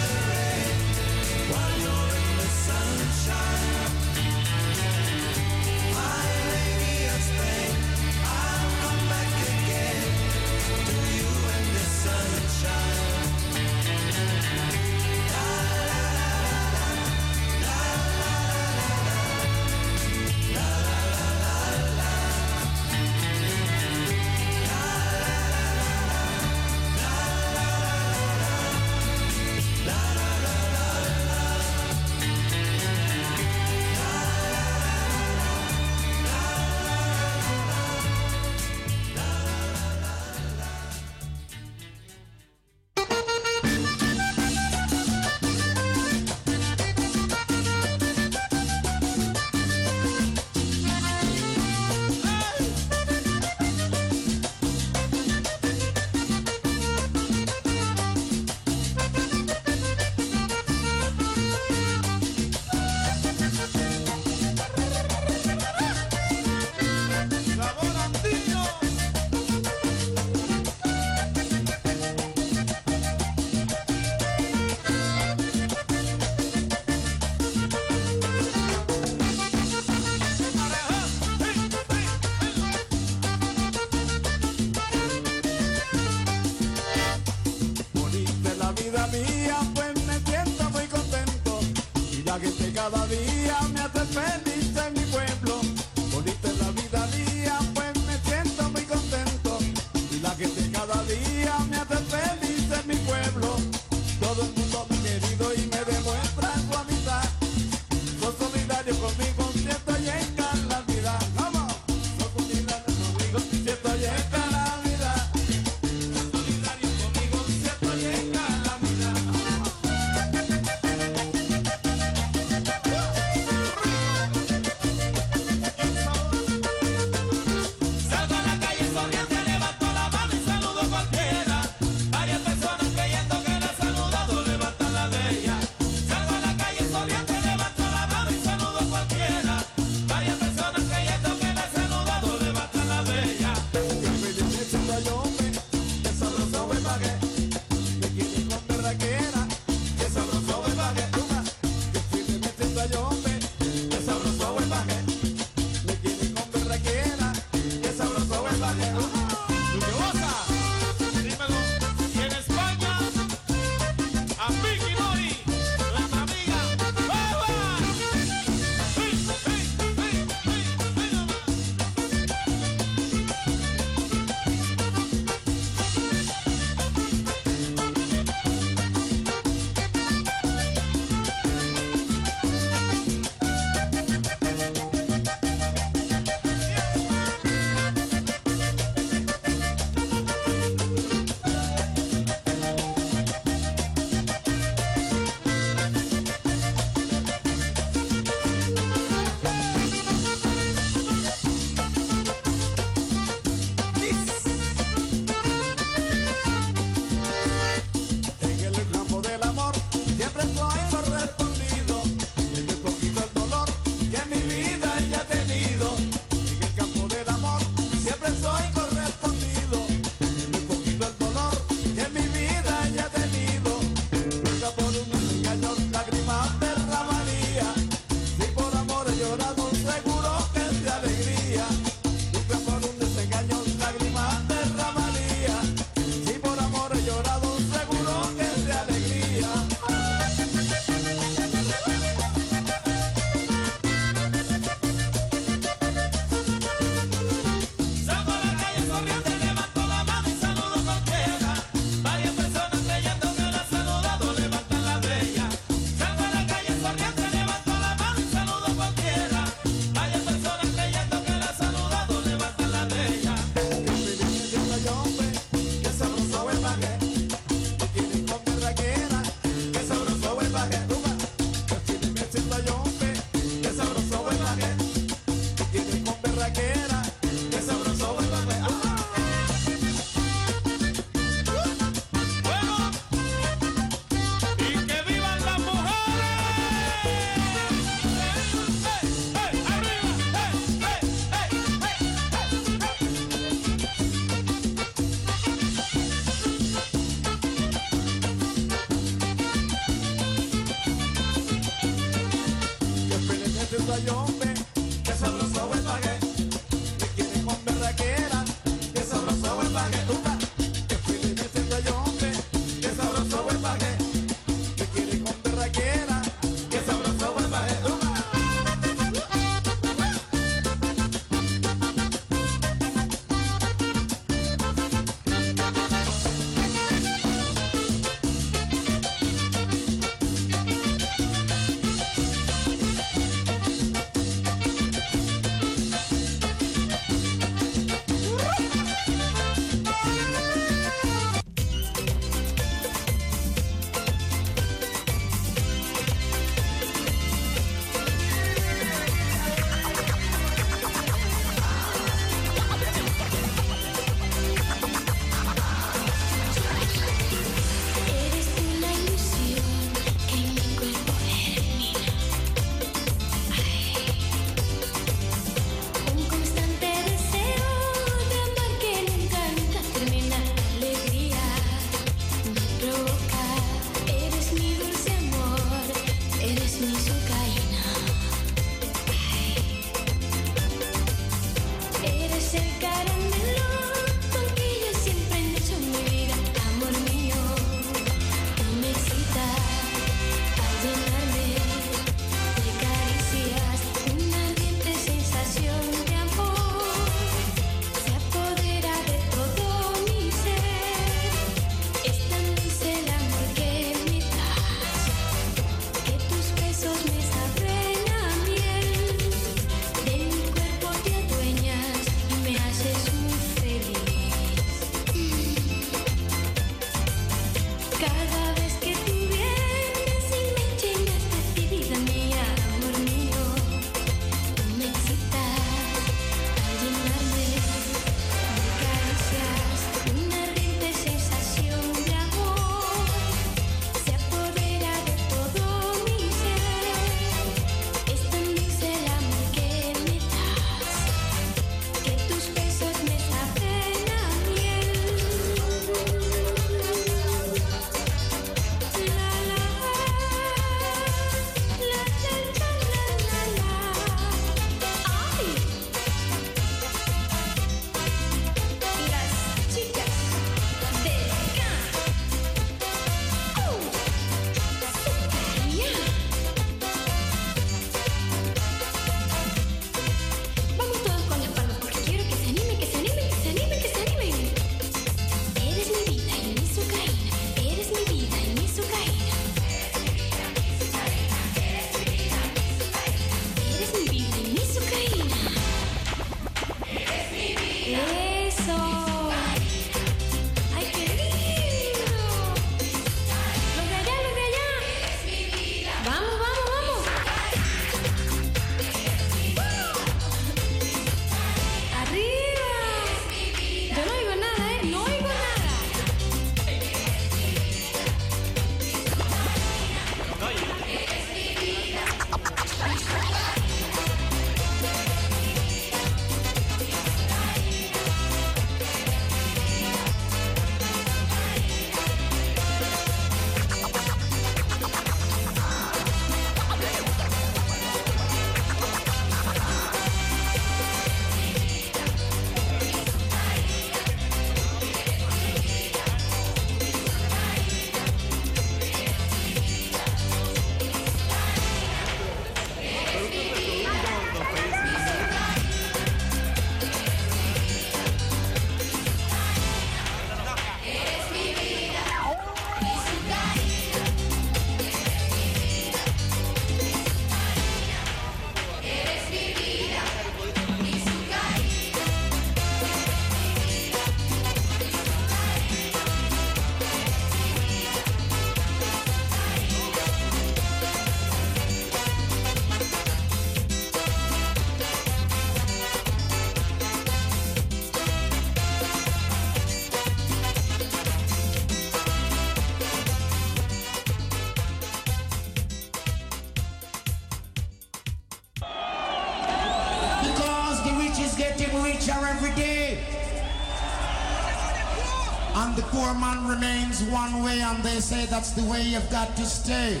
they say that's the way you've got to stay.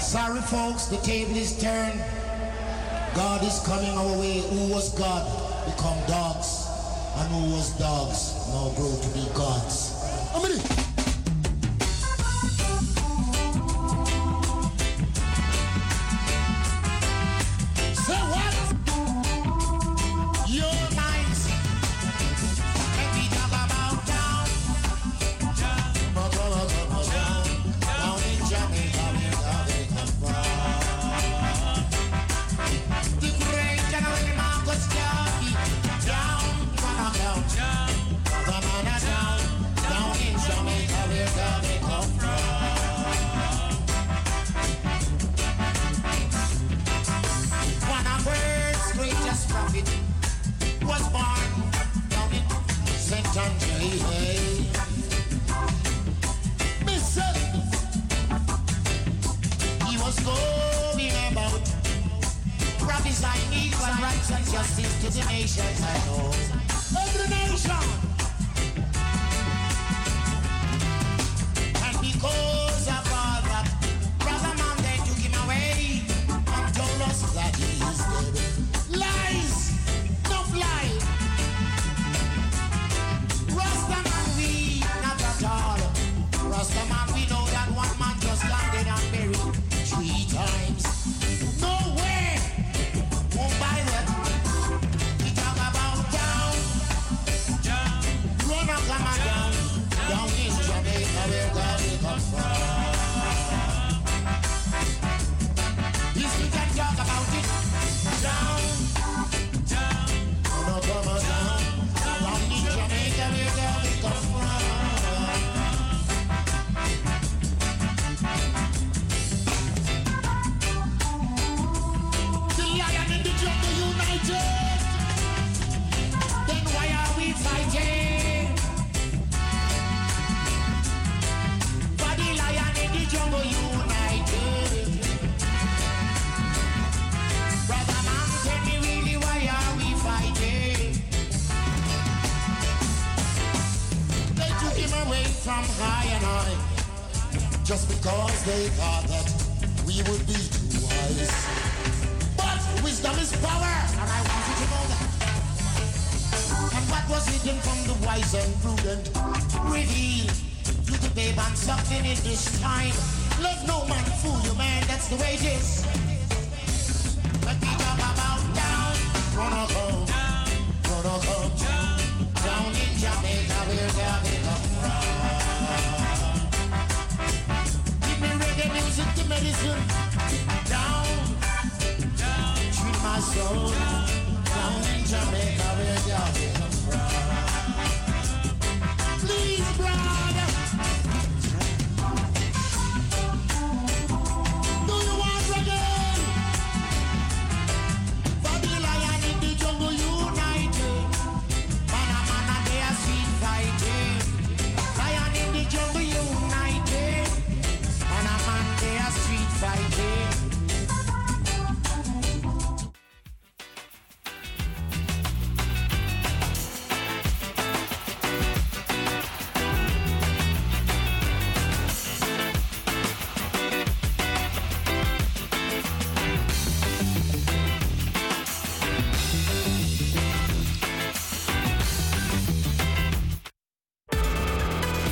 Sorry, folks, the table is turned. God is coming our way. Who was God? Become dogs. And who was dogs? Now grow to be gods.